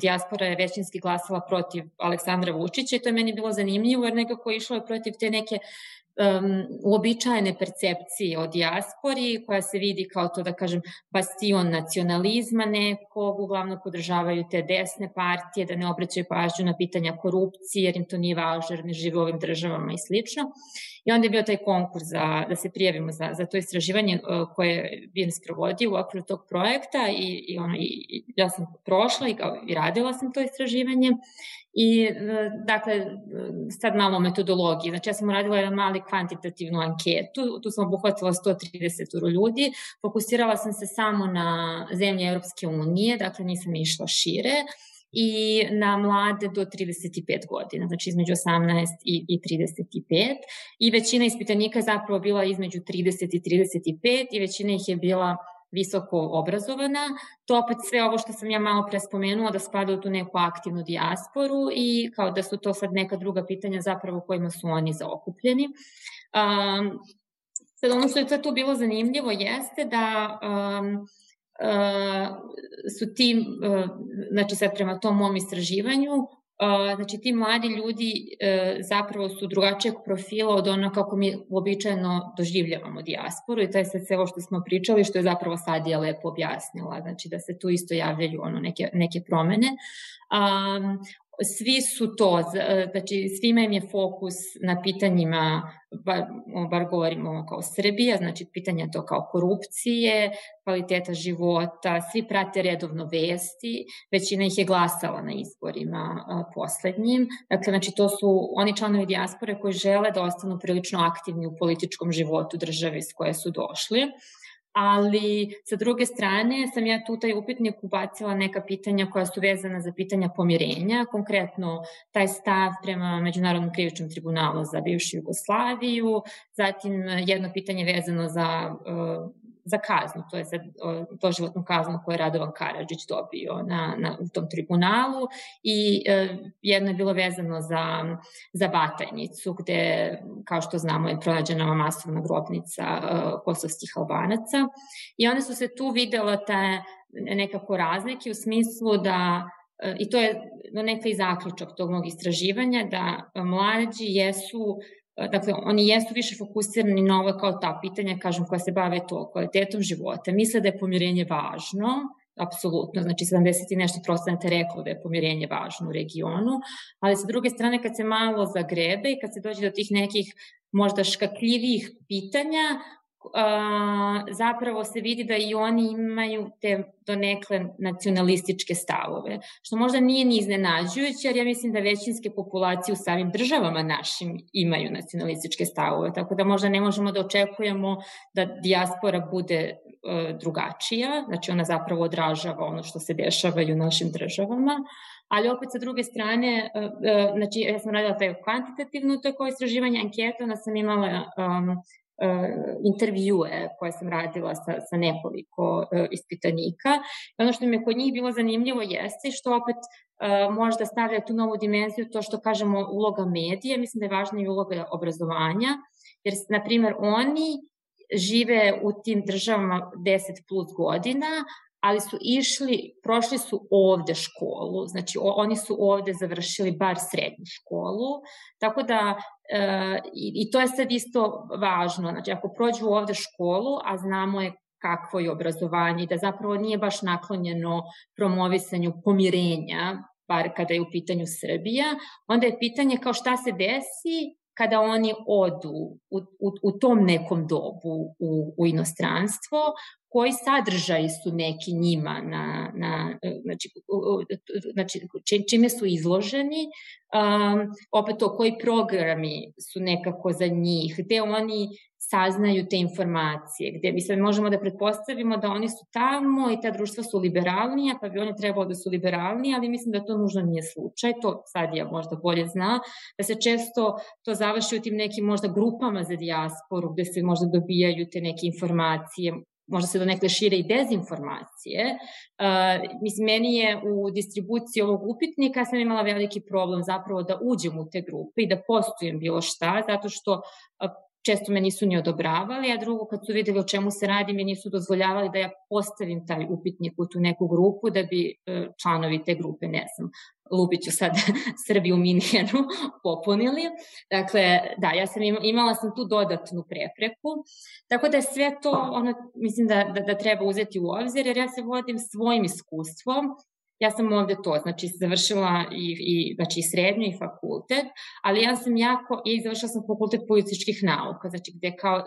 dijaspora je većinski glasala protiv Aleksandra Vučića i to je meni bilo zanimljivo jer nekako išlo protiv te neke um, uobičajene percepcije o dijaspori, koja se vidi kao to, da kažem, bastion nacionalizma nekog, uglavnom podržavaju te desne partije, da ne obraćaju pažnju na pitanja korupcije, jer im to nije važno, jer ne žive u ovim državama i slično. I onda je bio taj konkurs za, da se prijavimo za, za to istraživanje uh, koje je BIN sprovodio u okviru tog projekta i, i, ono, i, ja sam prošla i, kao, i radila sam to istraživanje. I, e, dakle, sad malo metodologije. Znači, ja sam radila jedan mali kvantitativnu anketu, tu sam obuhvatila 130 ljudi, fokusirala sam se samo na zemlje Europske unije, dakle nisam išla šire, i na mlade do 35 godina, znači između 18 i, i 35. I većina ispitanika je zapravo bila između 30 i 35 i većina ih je bila visoko obrazovana. To opet sve ovo što sam ja malo pre spomenula da spada u tu neku aktivnu dijasporu i kao da su to sad neka druga pitanja zapravo kojima su oni zaokupljeni. Um, sad ono što je tu bilo zanimljivo jeste da um, su ti, uh, znači sad prema tom mom istraživanju, znači ti mladi ljudi zapravo su drugačijeg profila od ono kako mi uobičajeno doživljavamo dijasporu i to je sad sve ovo što smo pričali što je zapravo Sadija lepo objasnila, znači da se tu isto javljaju ono neke, neke promene. Um, svi su to, e, znači svima im je fokus na pitanjima, bar, bar govorimo kao Srbija, znači pitanja to kao korupcije, kvaliteta života, svi prate redovno vesti, većina ih je glasala na izborima a, poslednjim, dakle znači to su oni članovi dijaspore koji žele da ostanu prilično aktivni u političkom životu države s koje su došli ali sa druge strane sam ja tu taj upitnik ubacila neka pitanja koja su vezana za pitanja pomirenja, konkretno taj stav prema Međunarodnom krivičnom tribunalu za bivšu Jugoslaviju, zatim jedno pitanje vezano za uh, za kaznu, to je za doživotnu kaznu koju je Radovan Karadžić dobio na, na, u tom tribunalu i e, jedno je bilo vezano za, za Batajnicu, gde, kao što znamo, je pronađena masovna grobnica e, kosovskih albanaca i one su se tu videla te nekako razlike u smislu da e, i to je neka i zaključak tog mog istraživanja, da mlađi jesu Dakle, oni jesu više fokusirani na ovo kao ta pitanja, kažem, koja se bave to kvalitetom života. Misle da je pomirenje važno, apsolutno, znači 70 i nešto procenata reklo da je pomirenje važno u regionu, ali sa druge strane kad se malo zagrebe i kad se dođe do tih nekih možda škakljivih pitanja, a, zapravo se vidi da i oni imaju te donekle nacionalističke stavove, što možda nije ni iznenađujuće, jer ja mislim da većinske populacije u samim državama našim imaju nacionalističke stavove, tako da možda ne možemo da očekujemo da dijaspora bude e, drugačija, znači ona zapravo odražava ono što se dešava i u našim državama, ali opet sa druge strane, e, e, znači ja sam radila taj kvantitativno to koje istraživanje anketa, onda sam imala um, intervjue koje sam radila sa, sa nekoliko uh, ispitanika. I ono što mi je kod njih bilo zanimljivo jeste što opet uh, možda stavlja tu novu dimenziju to što kažemo uloga medije, mislim da je važna i uloga obrazovanja, jer, na primer, oni žive u tim državama 10 plus godina, ali su išli, prošli su ovde školu, znači o, oni su ovde završili bar srednju školu, tako da e, i, to je sad isto važno, znači ako prođu ovde školu, a znamo je kakvo je obrazovanje i da zapravo nije baš naklonjeno promovisanju pomirenja, bar kada je u pitanju Srbija, onda je pitanje kao šta se desi kada oni odu u, u, u tom nekom dobu u, u inostranstvo, koji sadržaji su neki njima na, na znači, znači čime su izloženi, um, opet to koji programi su nekako za njih, gde oni saznaju te informacije, gde mi sad možemo da pretpostavimo da oni su tamo i ta društva su liberalnija, pa bi oni trebalo da su liberalniji, ali mislim da to nužno nije slučaj, to sad ja možda bolje zna, da se često to završi u tim nekim možda grupama za dijasporu, gde se možda dobijaju te neke informacije možda se do nekle šire i dezinformacije. Uh, mislim, meni je u distribuciji ovog upitnika, sam imala veliki problem zapravo da uđem u te grupe i da postujem bilo šta, zato što uh, često me nisu ni odobravali, a drugo kad su videli o čemu se radi, mi nisu dozvoljavali da ja postavim taj upitnik u tu neku grupu da bi uh, članovi te grupe, ne znam, Lubiću sad [laughs] Srbiju u [laughs] popunili. Dakle, da, ja sam imala sam tu dodatnu prepreku. Tako da sve to, ono, mislim da, da, da treba uzeti u obzir, jer ja se vodim svojim iskustvom. Ja sam ovde to, znači završila i, i znači srednju i fakultet, ali ja sam jako, i završila sam fakultet političkih nauka, znači gde kao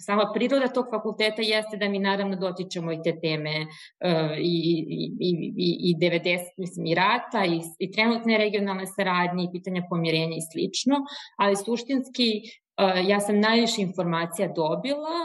sama priroda tog fakulteta jeste da mi naravno dotičemo i te teme uh, i, i, i, i 90, mislim, i rata i, i trenutne regionalne saradnje i pitanja pomirenja i slično, ali suštinski uh, ja sam najviše informacija dobila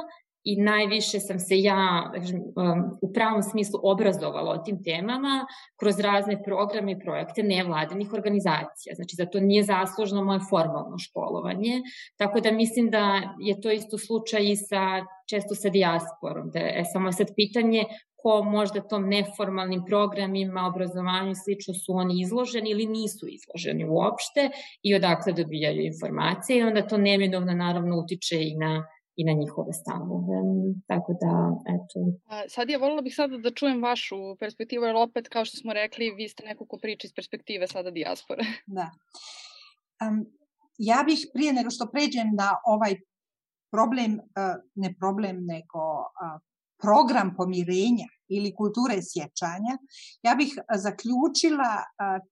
i najviše sam se ja um, u pravom smislu obrazovala o tim temama kroz razne programe i projekte nevladinih organizacija. Znači, za to nije zaslužno moje formalno školovanje, tako da mislim da je to isto slučaj i sa, često sa dijasporom. Da je samo sad pitanje ko možda tom neformalnim programima, obrazovanju i slično su oni izloženi ili nisu izloženi uopšte i odakle dobijaju informacije i onda to neminovno naravno utiče i na i na njihove stavove. Tako da, eto. A, sad je volila bih sada da čujem vašu perspektivu, jer opet, kao što smo rekli, vi ste neko ko priča iz perspektive sada dijaspore. [laughs] Da. Um, ja bih prije nego što pređem na ovaj problem, uh, ne problem, nego uh, program pomirenja ili kulture sjećanja, ja bih zaključila uh,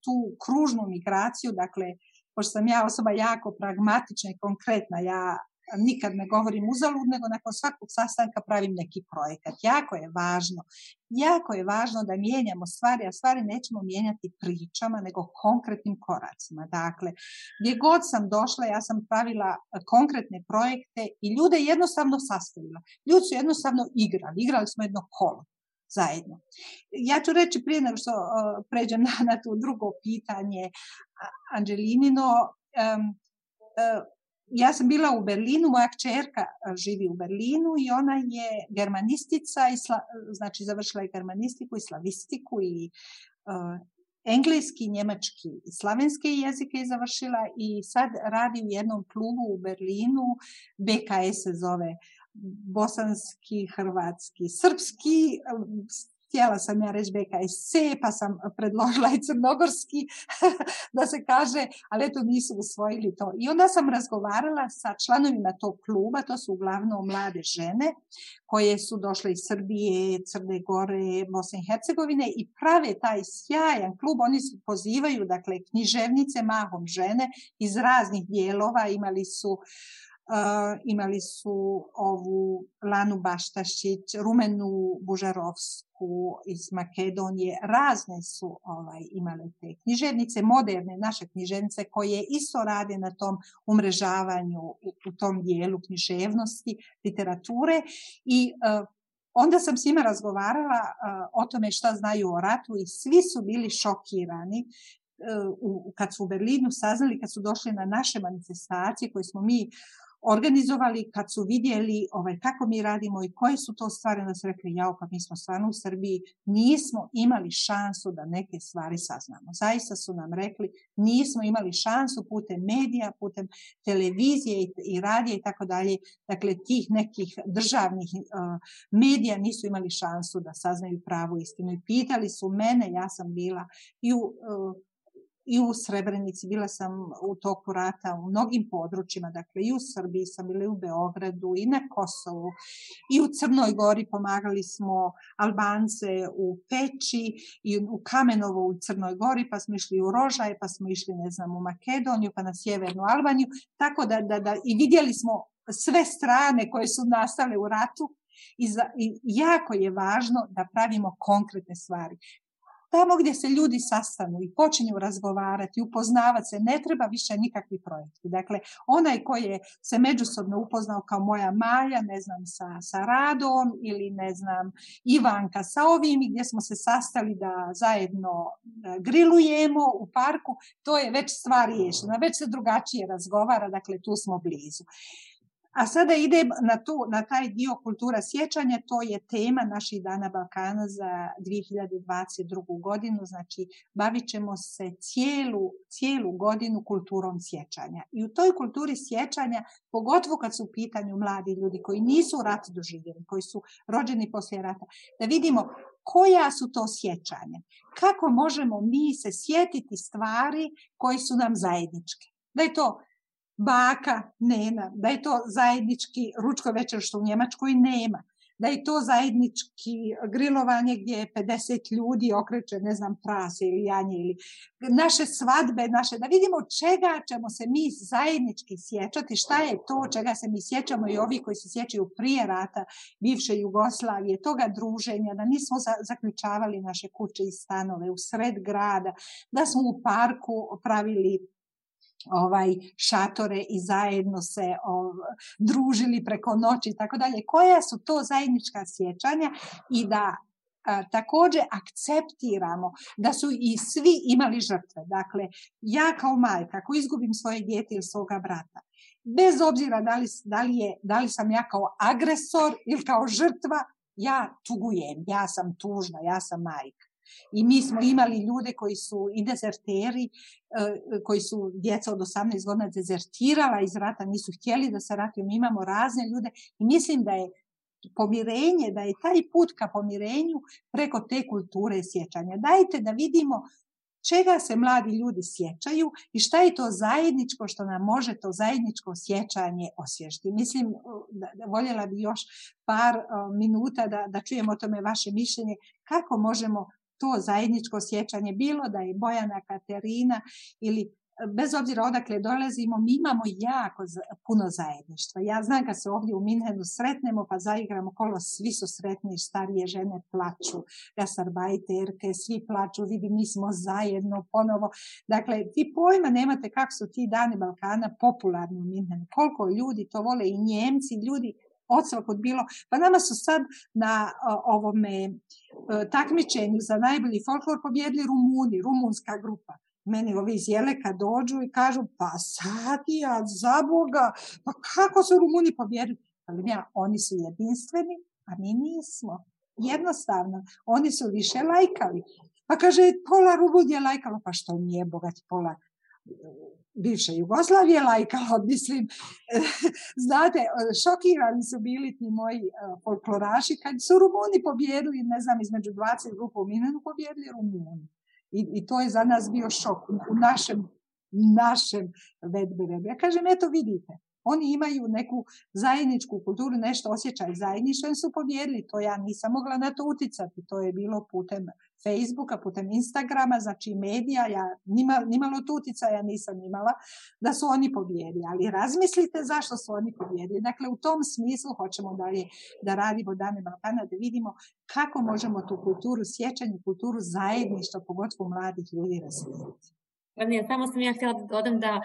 tu kružnu migraciju, dakle, pošto sam ja osoba jako pragmatična i konkretna, ja nikad ne govorim uzalud, nego nakon svakog sastanka pravim neki projekat. Jako je važno, jako je važno da mijenjamo stvari, a stvari nećemo mijenjati pričama, nego konkretnim koracima. Dakle, gdje god sam došla, ja sam pravila konkretne projekte i ljude jednostavno sastavila. Ljudi su jednostavno igrali, igrali smo jedno kolo zajedno. Ja ću reći prije nego što pređem na, na to drugo pitanje, Anđelinino, um, ja sam bila u Berlinu, moja kćerka živi u Berlinu i ona je germanistica, i sla, znači završila je germanistiku i slavistiku i uh, engleski, njemački i slavenske jezike je završila i sad radi u jednom klubu u Berlinu, BKS se zove bosanski, hrvatski, srpski, htjela sam ja reći BKSC, pa sam predložila i crnogorski [laughs] da se kaže, ali eto nisu usvojili to. I onda sam razgovarala sa članovima tog kluba, to su uglavnom mlade žene koje su došle iz Srbije, Crne Gore, Bosne i Hercegovine i prave taj sjajan klub. Oni su pozivaju, dakle, književnice, mahom žene iz raznih dijelova, imali su uh, imali su ovu Lanu Baštašić, Rumenu Bužarovsku iz Makedonije, razne su ovaj, imale te književnice, moderne naše književnice koje isto rade na tom umrežavanju u, u tom dijelu književnosti, literature. I uh, onda sam s njima razgovarala uh, o tome šta znaju o ratu i svi su bili šokirani u, kad su u Berlinu saznali, kad su došli na naše manifestacije koje smo mi organizovali kad su vidjeli ovaj, kako mi radimo i koje su to stvari, onda su rekli, jao, pa mi smo stvarno u Srbiji, nismo imali šansu da neke stvari saznamo. Zaista su nam rekli, nismo imali šansu putem medija, putem televizije i, i radija i tako dalje, dakle tih nekih državnih uh, medija nisu imali šansu da saznaju pravu istinu. I pitali su mene, ja sam bila i u uh, i u Srebrenici, bila sam u toku rata u mnogim područjima, dakle i u Srbiji sam bila i u Beogradu i na Kosovu i u Crnoj Gori pomagali smo Albance u Peći i u Kamenovo u Crnoj Gori, pa smo išli u Rožaje, pa smo išli ne znam u Makedoniju, pa na Sjevernu Albaniju, tako da, da, da i vidjeli smo sve strane koje su nastale u ratu I, za, I jako je važno da pravimo konkretne stvari. Tamo gdje se ljudi sastanu i počinju razgovarati, upoznavati se, ne treba više nikakvi projekti. Dakle, onaj koji je se međusobno upoznao kao moja Maja, ne znam, sa, sa Radom ili ne znam, Ivanka sa ovim gdje smo se sastali da zajedno da grilujemo u parku, to je već stvar riješena, već se drugačije razgovara, dakle tu smo blizu. A sada idem na, tu, na taj dio kultura sjećanja, to je tema naših dana Balkana za 2022. godinu, znači bavit ćemo se cijelu, cijelu godinu kulturom sjećanja. I u toj kulturi sjećanja, pogotovo kad su u pitanju mladi ljudi koji nisu rat doživjeli, koji su rođeni poslije rata, da vidimo koja su to sjećanja, kako možemo mi se sjetiti stvari koji su nam zajedničke. Da je to baka, nena, da je to zajednički ručko večer što u Njemačkoj nema, da je to zajednički grilovanje gdje je 50 ljudi okreće, ne znam, prase ili janje ili naše svadbe, naše, da vidimo čega ćemo se mi zajednički sjećati, šta je to čega se mi sjećamo i ovi koji se sjećaju prije rata bivše Jugoslavije, toga druženja, da nismo zaključavali naše kuće i stanove u sred grada, da smo u parku pravili ovaj šatore i zajedno se ov, družili preko noći i tako dalje. Koja su to zajednička sjećanja i da a, također akceptiramo da su i svi imali žrtve. Dakle, ja kao majka, ako izgubim svoje dijete ili svoga brata, bez obzira da li, da li, je, da li sam ja kao agresor ili kao žrtva, ja tugujem, ja sam tužna, ja sam majka. I mi smo imali ljude koji su i dezerteri, koji su djeca od 18 godina dezertirala iz rata, nisu htjeli da se ratuju. Mi imamo razne ljude i mislim da je pomirenje, da je taj put ka pomirenju preko te kulture sjećanja. Dajte da vidimo čega se mladi ljudi sjećaju i šta je to zajedničko što nam može to zajedničko sjećanje osvježiti. Mislim, da, da voljela bi još par uh, minuta da, da čujemo o tome vaše mišljenje, kako možemo to zajedničko sjećanje, bilo da je Bojana Katerina ili bez obzira odakle dolazimo, mi imamo jako puno zajedništva. Ja znam kad se ovdje u Minhenu sretnemo pa zaigramo kolo, svi su sretni, starije žene plaču, gasarbajterke, svi plaču, vidi mi smo zajedno ponovo. Dakle, ti pojma nemate kako su ti dani Balkana popularni u Minhenu, koliko ljudi to vole i Njemci, ljudi odsvakod bilo. Pa nama su sad na ovome takmičenju za najbolji folklor pobjedili Rumuni, rumunska grupa. Meni ovi iz Jeleka dođu i kažu, pa Satija, za Boga, pa kako su Rumuni pobjedili? Ali ja, oni su jedinstveni, a mi nismo. Jednostavno, oni su više lajkali. Pa kaže, pola Rumun je lajkalo, pa što nije bogat pola bivše Jugoslavije lajkalo, [laughs] mislim, [laughs] znate, šokirani su bili ti moji folkloraši kad su Rumuni pobjedili, ne znam, između 20 grupa u Minenu pobjedili Rumuni. I, I to je za nas bio šok u našem, našem vedberemu. Ja kažem, eto vidite, oni imaju neku zajedničku kulturu, nešto osjećaj zajedništvo, su pobjedili. To ja nisam mogla na to uticati. To je bilo putem Facebooka, putem Instagrama, znači medija. Ja nima, nimalo tu uticaja nisam imala da su oni pobjedili. Ali razmislite zašto su oni pobjedili. Dakle, u tom smislu hoćemo dalje da radimo Dane Balkana, da vidimo kako možemo tu kulturu sjećanja, kulturu zajedništva, pogotovo mladih ljudi razvijeti. Ne, samo sam ja htjela da dodam da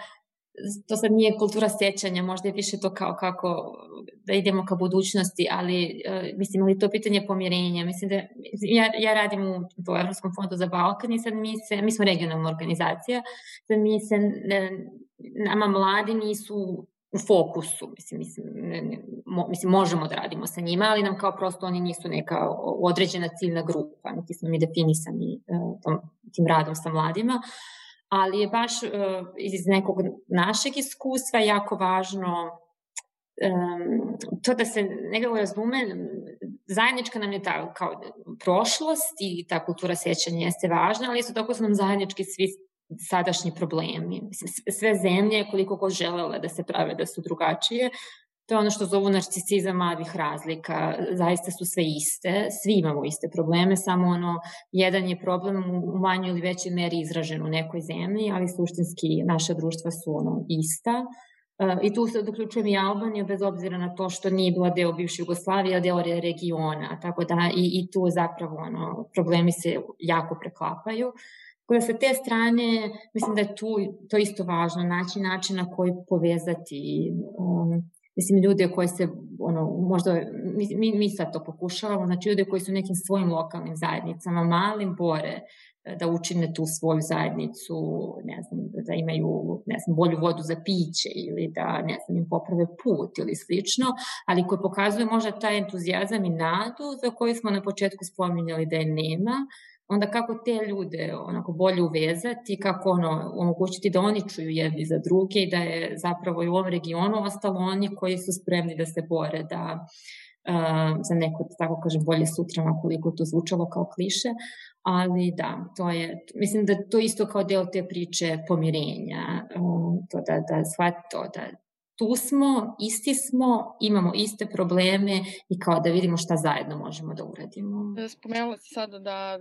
to sad nije kultura sjećanja, možda je više to kao kako da idemo ka budućnosti, ali uh, mislim, ali to pitanje pomirenja. Mislim da ja, ja radim u, u Evropskom fondu za Balkan i sad mi se, mi smo regionalna organizacija, sad mi se, ne, nama mladi nisu u fokusu, mislim, mislim, ne, ne, mo, mislim, možemo da radimo sa njima, ali nam kao prosto oni nisu neka određena ciljna grupa, niti smo mi definisani uh, tom, tim radom sa mladima. Ali je baš uh, iz nekog našeg iskustva jako važno um, to da se nekako razume, zajednička nam je ta kao prošlost i ta kultura sjećanja jeste važna, ali isto tako su nam zajednički svi sadašnji problemi. Sve zemlje, koliko god želele da se prave da su drugačije, To je ono što zovu narcisizam malih razlika. Zaista su sve iste, svi imamo iste probleme, samo ono, jedan je problem u manjoj ili većoj meri izražen u nekoj zemlji, ali suštinski naša društva su ono ista. Uh, I tu se doključujem i Albaniju, bez obzira na to što nije bila deo bivše Jugoslavije, a deo regiona, tako da i, i tu zapravo ono, problemi se jako preklapaju. Tako da sa te strane, mislim da je tu to isto važno, naći način na koji povezati um, mislim, ljude koji se, ono, možda, mi, mi sad to pokušavamo, znači ljude koji su nekim svojim lokalnim zajednicama, malim bore, da učine tu svoju zajednicu, ne znam, da imaju ne znam, bolju vodu za piće ili da ne znam, im poprave put ili slično, ali koji pokazuje možda taj entuzijazam i nadu za koju smo na početku spominjali da je nema, onda kako te ljude onako bolje uvezati, kako ono, omogućiti da oni čuju jedni za druge i da je zapravo i u ovom regionu ostalo oni koji su spremni da se bore da uh, za neko, da tako kažem, bolje sutra, koliko to zvučalo kao kliše, ali da, to je, mislim da to isto kao deo te priče pomirenja, um, to da, da shvati to, da tu smo, isti smo, imamo iste probleme i kao da vidimo šta zajedno možemo da uradimo. E, spomenula si sada da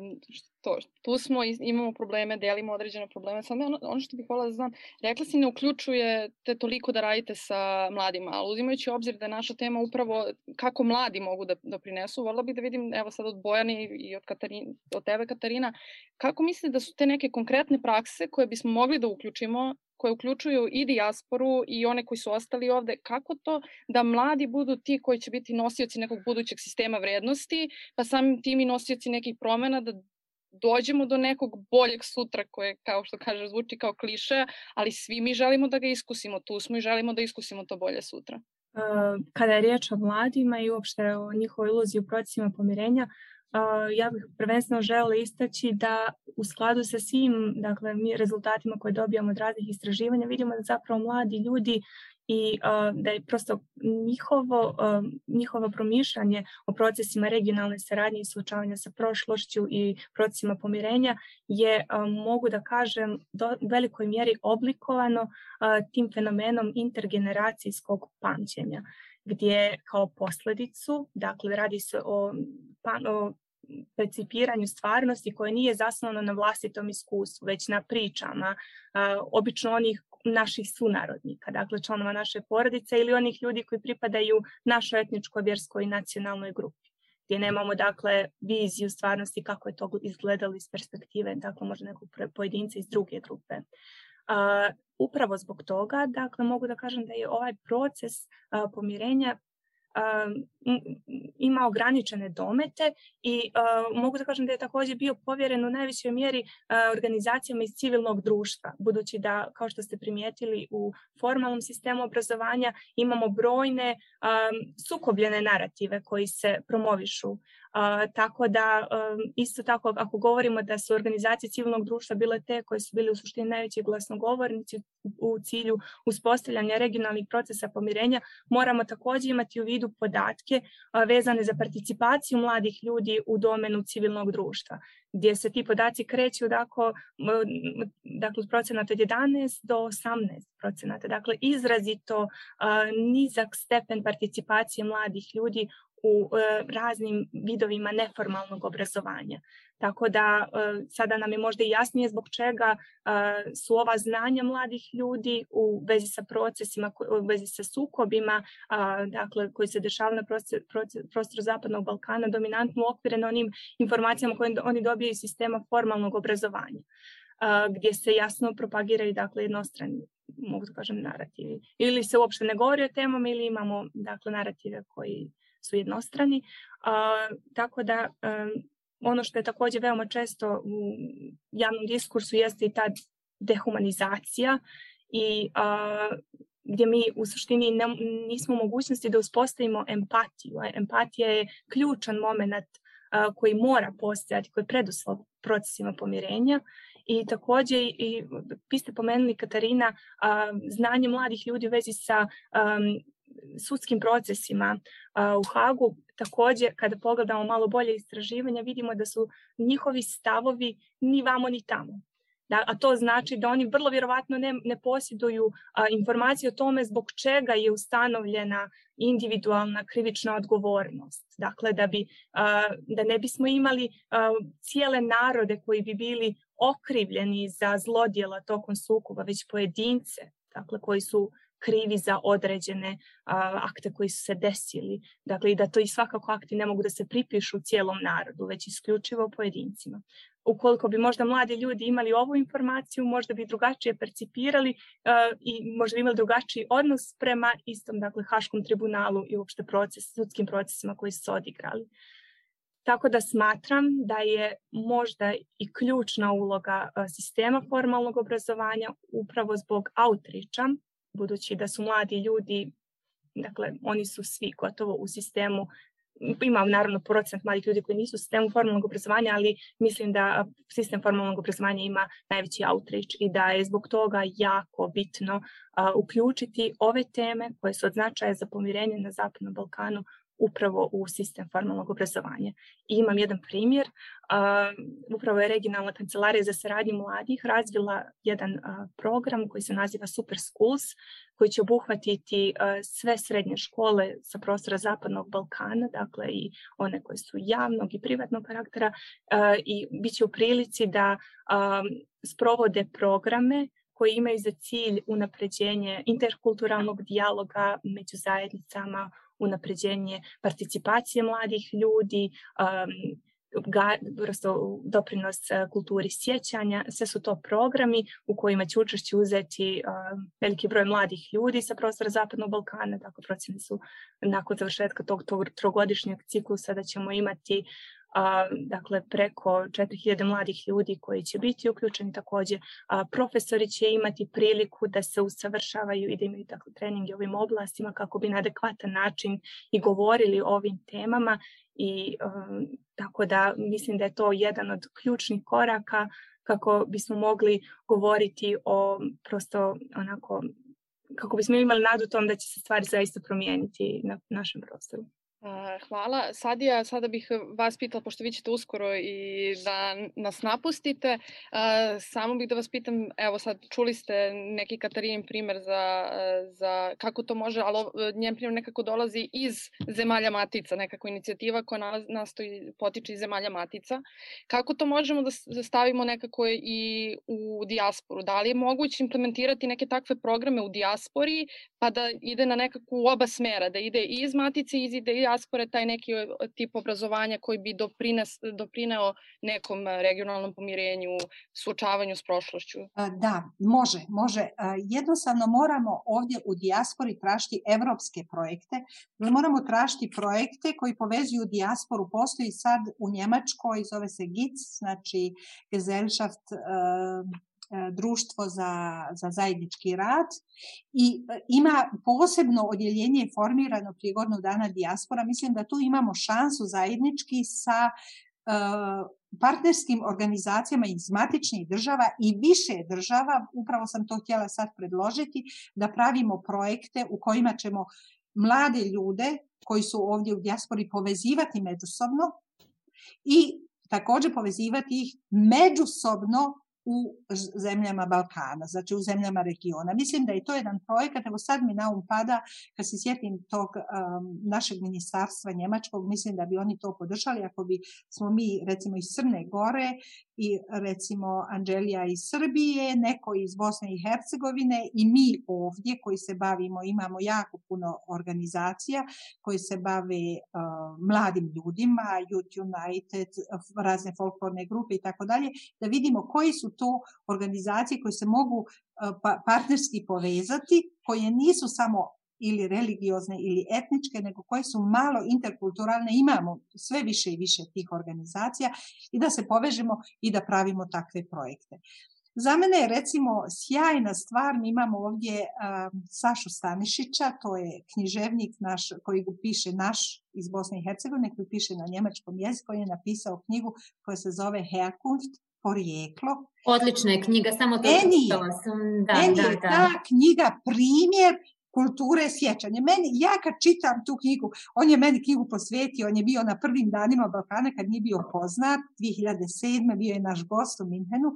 to, tu smo, imamo probleme, delimo određene probleme. Sad ono, ono što bih volila da znam, rekla si ne uključujete toliko da radite sa mladima, ali uzimajući obzir da je naša tema upravo kako mladi mogu da, da prinesu, volila bih da vidim, evo sad od Bojani i od, Katarina, od tebe Katarina, kako mislite da su te neke konkretne prakse koje bismo mogli da uključimo koje uključuju i dijasporu i one koji su ostali ovde, kako to da mladi budu ti koji će biti nosioci nekog budućeg sistema vrednosti, pa samim tim i nosioci nekih promena da dođemo do nekog boljeg sutra koje, kao što kaže, zvuči kao kliše, ali svi mi želimo da ga iskusimo, tu smo i želimo da iskusimo to bolje sutra. Kada je riječ o mladima i uopšte o njihovoj iluziji u procesima pomirenja, ja bih prvenstveno želela istaći da u skladu sa svim dakle, mi rezultatima koje dobijamo od raznih istraživanja vidimo da zapravo mladi ljudi i da je prosto njihovo, njihovo promišljanje o procesima regionalne saradnje i suočavanja sa prošlošću i procesima pomirenja je, mogu da kažem, do velikoj mjeri oblikovano tim fenomenom intergeneracijskog pamćenja gdje kao posledicu, dakle radi se o, o percipiranju stvarnosti koje nije zasnovano na vlastitom iskustvu, već na pričama, obično onih naših sunarodnika, dakle članova naše porodice ili onih ljudi koji pripadaju našoj etničkoj, vjerskoj i nacionalnoj grupi gdje nemamo dakle viziju stvarnosti kako je to izgledalo iz perspektive dakle možda nekog pojedinca iz druge grupe. Upravo zbog toga, dakle mogu da kažem da je ovaj proces pomirenja ima ograničene domete i mogu da kažem da je također bio povjeren u najvećoj mjeri organizacijama iz civilnog društva, budući da, kao što ste primijetili, u formalnom sistemu obrazovanja imamo brojne sukobljene narative koji se promovišu tako da isto tako ako govorimo da su organizacije civilnog društva bile te koje su bili u suštini najveći glasnogovornici u cilju uspostavljanja regionalnih procesa pomirenja, moramo također imati u vidu podatke vezane za participaciju mladih ljudi u domenu civilnog društva gdje se ti podaci kreću dakle, dakle procenat od 11 do 18 procenata. Dakle, izrazito uh, nizak stepen participacije mladih ljudi u e, raznim vidovima neformalnog obrazovanja. Tako da e, sada nam je možda i jasnije zbog čega e, su ova znanja mladih ljudi u vezi sa procesima, u vezi sa sukobima, dakle koji se dešavaju na prostoru Zapadnog Balkana, dominantno okvirene onim informacijama koje oni dobiju iz sistema formalnog obrazovanja gdje se jasno propagiraju dakle jednostrani mogu da kažem narativi. Ili se uopšte ne govori o temama ili imamo dakle narative koji su jednostrani. A, tako da ono što je također veoma često u javnom diskursu jeste i ta dehumanizacija i a, gdje mi u suštini ne, nismo u mogućnosti da uspostavimo empatiju. Empatija je ključan moment a, koji mora postojati, koji je preduslov procesima pomirenja i također i vi ste pomenuli Katarina a, znanje mladih ljudi u vezi sa sudskim procesima u Hagu, također kada pogledamo malo bolje istraživanja, vidimo da su njihovi stavovi ni vamo ni tamo. Da, a to znači da oni vrlo vjerovatno ne, ne posjeduju a, informacije o tome zbog čega je ustanovljena individualna krivična odgovornost. Dakle, da, bi, a, da ne bismo imali a, cijele narode koji bi bili okrivljeni za zlodjela tokom sukoba, već pojedince dakle, koji su krivi za određene a, akte koji su se desili. Dakle, i da to i svakako akti ne mogu da se pripišu cijelom narodu, već isključivo pojedincima. ukoliko bi možda mladi ljudi imali ovu informaciju, možda bi drugačije percipirali uh, i možda bi imali drugačiji odnos prema istom, dakle, Haškom tribunalu i uopšte proces, sudskim procesima koji su se odigrali. Tako da smatram da je možda i ključna uloga sistema formalnog obrazovanja upravo zbog outreacha, budući da su mladi ljudi, dakle oni su svi gotovo u sistemu. Imam naravno procent mladih ljudi koji nisu u sistemu formalnog obrazovanja, ali mislim da sistem formalnog obrazovanja ima najveći outreach i da je zbog toga jako bitno uh, uključiti ove teme koje su od značaja za pomirenje na Zapadnom Balkanu upravo u sistem formalnog obrazovanja. I imam jedan primjer, uh, upravo je regionalna kancelarija za saradnju mladih razvila jedan uh, program koji se naziva Super Schools, koji će obuhvatiti uh, sve srednje škole sa prostora Zapadnog Balkana, dakle i one koje su javnog i privatnog karaktera uh, i bit će u prilici da um, sprovode programe koji imaju za cilj unapređenje interkulturalnog dijaloga među zajednicama, unapređenje participacije mladih ljudi, um, ga, prosto doprinos kulturi sjećanja, sve su to programi u kojima će učešće uzeti uh, veliki broj mladih ljudi sa prostora Zapadnog Balkana, dakle procene su nakon završetka tog, tog trogodišnjeg ciklusa da ćemo imati a, dakle preko 4000 mladih ljudi koji će biti uključeni takođe a, profesori će imati priliku da se usavršavaju i da imaju dakle treninge u ovim oblastima kako bi na adekvatan način i govorili o ovim temama i um, tako da mislim da je to jedan od ključnih koraka kako bismo mogli govoriti o prosto onako kako bismo imali nadu tom da će se stvari zaista promijeniti na našem prostoru. Hvala. Sadija, sada bih vas pitala, pošto vi ćete uskoro i da nas napustite, samo bih da vas pitam, evo sad čuli ste neki Katarin primer za, za kako to može, ali njen primer nekako dolazi iz zemalja matica, nekako inicijativa koja nastoji, potiče iz zemalja matica. Kako to možemo da stavimo nekako i u dijasporu? Da li je moguće implementirati neke takve programe u dijaspori, pa da ide na nekakvu oba smera, da ide i iz matice i iz ide dijaspore taj neki tip obrazovanja koji bi doprines, doprineo nekom regionalnom pomirenju, suočavanju s prošlošću? Da, može, može. Jednostavno moramo ovdje u dijaspori tražiti evropske projekte. Moramo tražiti projekte koji povezuju dijasporu. Postoji sad u Njemačkoj, zove se GITS, znači Gesellschaft E, društvo za, za zajednički rad i e, ima posebno odjeljenje formirano prije godinu dana dijaspora. Mislim da tu imamo šansu zajednički sa uh, partnerskim organizacijama iz matičnih država i više država, upravo sam to htjela sad predložiti, da pravimo projekte u kojima ćemo mlade ljude koji su ovdje u dijaspori povezivati međusobno i također povezivati ih međusobno u zemljama Balkana, znači u zemljama regiona. Mislim da je to jedan projekat, evo sad mi na um pada, kad se sjetim tog um, našeg ministarstva njemačkog, mislim da bi oni to podržali ako bi smo mi recimo iz Crne Gore i recimo Anđelija iz Srbije, neko iz Bosne i Hercegovine i mi ovdje koji se bavimo, imamo jako puno organizacija koji se bave uh, mladim ljudima, Youth United, razne folklorne grupe i tako dalje, da vidimo koji su to organizacije koje se mogu uh, pa, partnerski povezati, koje nisu samo ili religiozne ili etničke, nego koje su malo interkulturalne, imamo sve više i više tih organizacija i da se povežemo i da pravimo takve projekte. Za mene je recimo sjajna stvar, mi imamo ovdje um, Sašu Stanišića, to je književnik naš koji piše naš iz Bosne i Hercegovine, koji piše na njemačkom jeziku, koji je napisao knjigu koja se zove Herkunft, porijeklo. Odlična je knjiga, samo to meni, sam. Da, meni da, je da. ta knjiga primjer kulture sjećanja. Meni, ja kad čitam tu knjigu, on je meni knjigu posvetio, on je bio na prvim danima Balkana kad nije bio poznat, 2007. bio je naš gost u Minhenu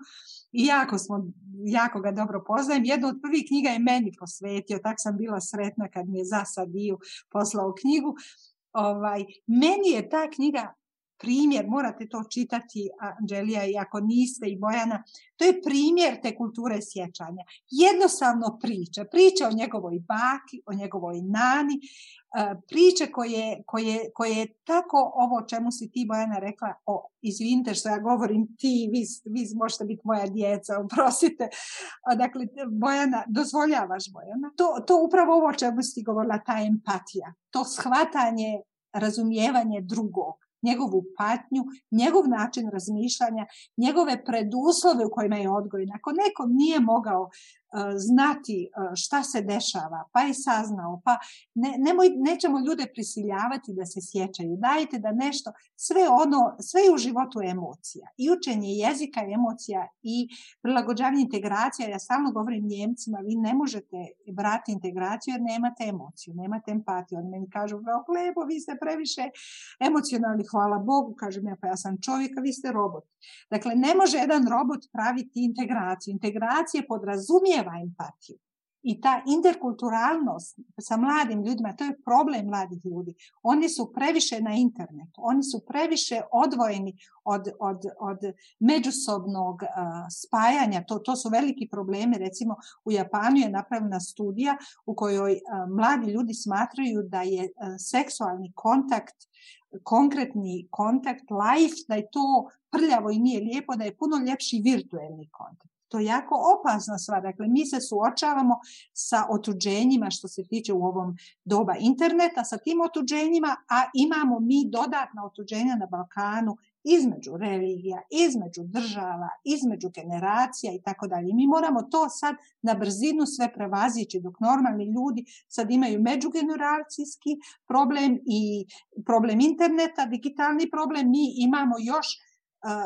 i jako, smo, jako ga dobro poznajem. Jednu od prvih knjiga je meni posvetio, tak sam bila sretna kad mi je za Sadiju poslao knjigu. Ovaj, meni je ta knjiga primjer, morate to čitati Anđelija i ako niste i Bojana, to je primjer te kulture sjećanja. Jednostavno priča, priča o njegovoj baki, o njegovoj nani, priče koje, koje, koje je tako ovo čemu si ti Bojana rekla, o, izvinite što ja govorim ti, vi, vi možete biti moja djeca, oprostite. Dakle, Bojana, dozvoljavaš Bojana. To, to upravo ovo čemu si govorila, ta empatija, to shvatanje, razumijevanje drugog njegovu patnju, njegov način razmišljanja, njegove preduslove u kojima je odgojen. Ako neko nije mogao znati e, šta se dešava, pa je saznao, pa ne, nemoj, nećemo ljude prisiljavati da se sjećaju. Dajte da nešto, sve ono, sve je u životu emocija. I učenje jezika je emocija i prilagođavanje integracija. Ja stalno govorim njemcima, vi ne možete brati integraciju jer nemate emociju, nemate empatiju. Oni meni kažu, lepo, vi ste previše emocionalni, hvala Bogu, kažem ja, pa ja sam čovjek, a vi ste robot. Dakle, ne može jedan robot praviti integraciju. Integracija podrazumije podrazumijeva empatiju. I ta interkulturalnost sa mladim ljudima, to je problem mladih ljudi. Oni su previše na internetu, oni su previše odvojeni od, od, od međusobnog uh, spajanja. To, to su veliki problemi. Recimo u Japanu je napravljena studija u kojoj uh, mladi ljudi smatraju da je uh, seksualni kontakt konkretni kontakt, life, da je to prljavo i nije lijepo, da je puno ljepši virtuelni kontakt. To je jako opasna stvar. Dakle, mi se suočavamo sa otuđenjima što se tiče u ovom doba interneta, sa tim otuđenjima, a imamo mi dodatna otuđenja na Balkanu između religija, između država, između generacija i tako dalje. Mi moramo to sad na brzinu sve prevazići dok normalni ljudi sad imaju međugeneracijski problem i problem interneta, digitalni problem, mi imamo još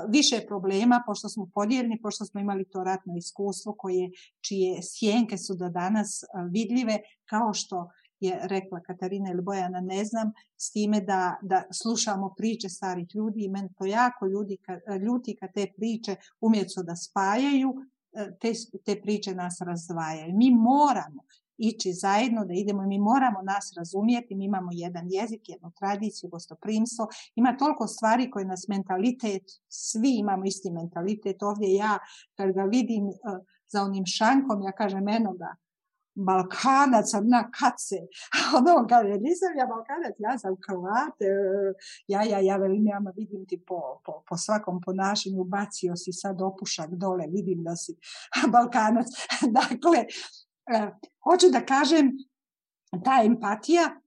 više problema pošto smo podijeljeni, pošto smo imali to ratno iskustvo koje, čije sjenke su do danas vidljive, kao što je rekla Katarina ili Bojana, ne znam, s time da, da slušamo priče starih ljudi i meni to jako ljudi, ljuti kad te priče umjesto da spajaju, e, te, te priče nas razdvajaju. Mi moramo ići zajedno, da idemo i mi moramo nas razumijeti, mi imamo jedan jezik, jednu tradiciju, gostoprimstvo, ima toliko stvari koje nas mentalitet, svi imamo isti mentalitet, ovdje ja kad ga vidim uh, za onim šankom, ja kažem eno da Balkanac, na kace. [laughs] Ono on kaže, nisam ja Balkanac, ja sam Hrvat. E, ja, ja, ja velim, ja vidim ti po, po, po svakom ponašanju, bacio si sad opušak dole, vidim da si [laughs] Balkanac. [laughs] dakle, E, hoću da kažem, ta empatija,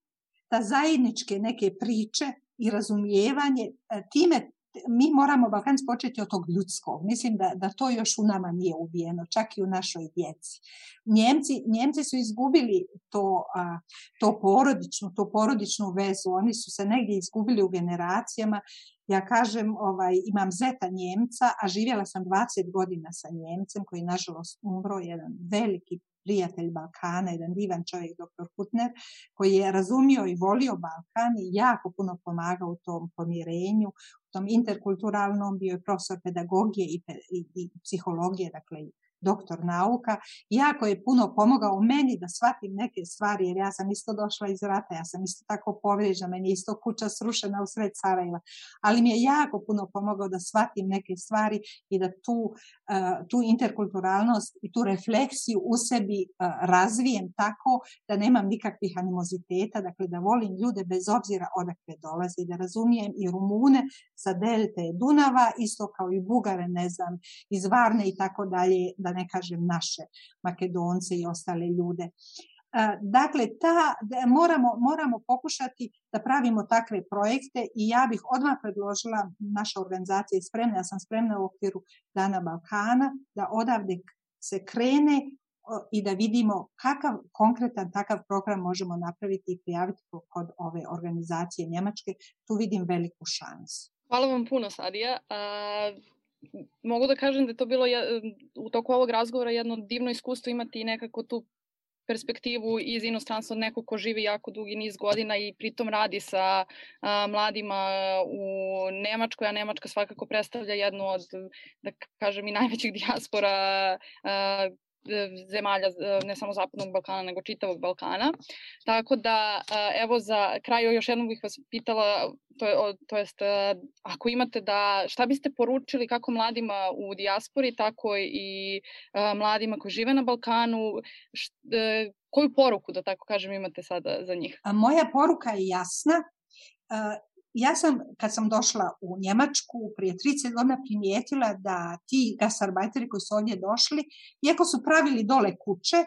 ta zajedničke neke priče i razumijevanje, e, time mi moramo Balkans početi od tog ljudskog. Mislim da, da to još u nama nije ubijeno, čak i u našoj djeci. Njemci, Njemci su izgubili to, a, to porodičnu, to porodičnu vezu. Oni su se negdje izgubili u generacijama. Ja kažem, ovaj, imam zeta Njemca, a živjela sam 20 godina sa Njemcem koji nažalost umro, jedan veliki prijatelj Balkana, jedan divan čovjek, dr. Hutner, koji je razumio i volio Balkan i jako puno pomagao u tom pomirenju, u tom interkulturalnom, bio je profesor pedagogije i, i, i psihologije, dakle doktor nauka, jako je puno pomogao meni da shvatim neke stvari, jer ja sam isto došla iz rata, ja sam isto tako povrijeđena, meni je isto kuća srušena u sred Sarajeva, ali mi je jako puno pomogao da shvatim neke stvari i da tu, uh, tu interkulturalnost i tu refleksiju u sebi uh, razvijem tako da nemam nikakvih animoziteta, dakle da volim ljude bez obzira odakle dolaze. I da razumijem i Rumune sa delte Dunava, isto kao i Bugare, ne znam, iz Varne i tako dalje, da da ne kažem naše Makedonce i ostale ljude. E, dakle, ta, moramo, moramo pokušati da pravimo takve projekte i ja bih odmah predložila, naša organizacija je spremna, ja sam spremna u okviru Dana Balkana, da odavde se krene i da vidimo kakav konkretan takav program možemo napraviti i prijaviti kod ove organizacije Njemačke. Tu vidim veliku šansu. Hvala vam puno, Sadija mogu da kažem da je to bilo u toku ovog razgovora jedno divno iskustvo imati nekako tu perspektivu iz inostranstva od nekog ko živi jako dugi niz godina i pritom radi sa a, mladima u Nemačkoj, a Nemačka svakako predstavlja jednu od, da kažem, i najvećih dijaspora a, zemalja, ne samo Zapadnog Balkana, nego čitavog Balkana. Tako da, evo za kraju još jednom bih vas pitala, to, je, to jest, ako imate da, šta biste poručili kako mladima u dijaspori, tako i mladima koji žive na Balkanu, št, koju poruku, da tako kažem, imate sada za njih? Moja poruka je jasna ja sam, kad sam došla u Njemačku prije 30 godina primijetila da ti gasarbajteri koji su ovdje došli, iako su pravili dole kuće,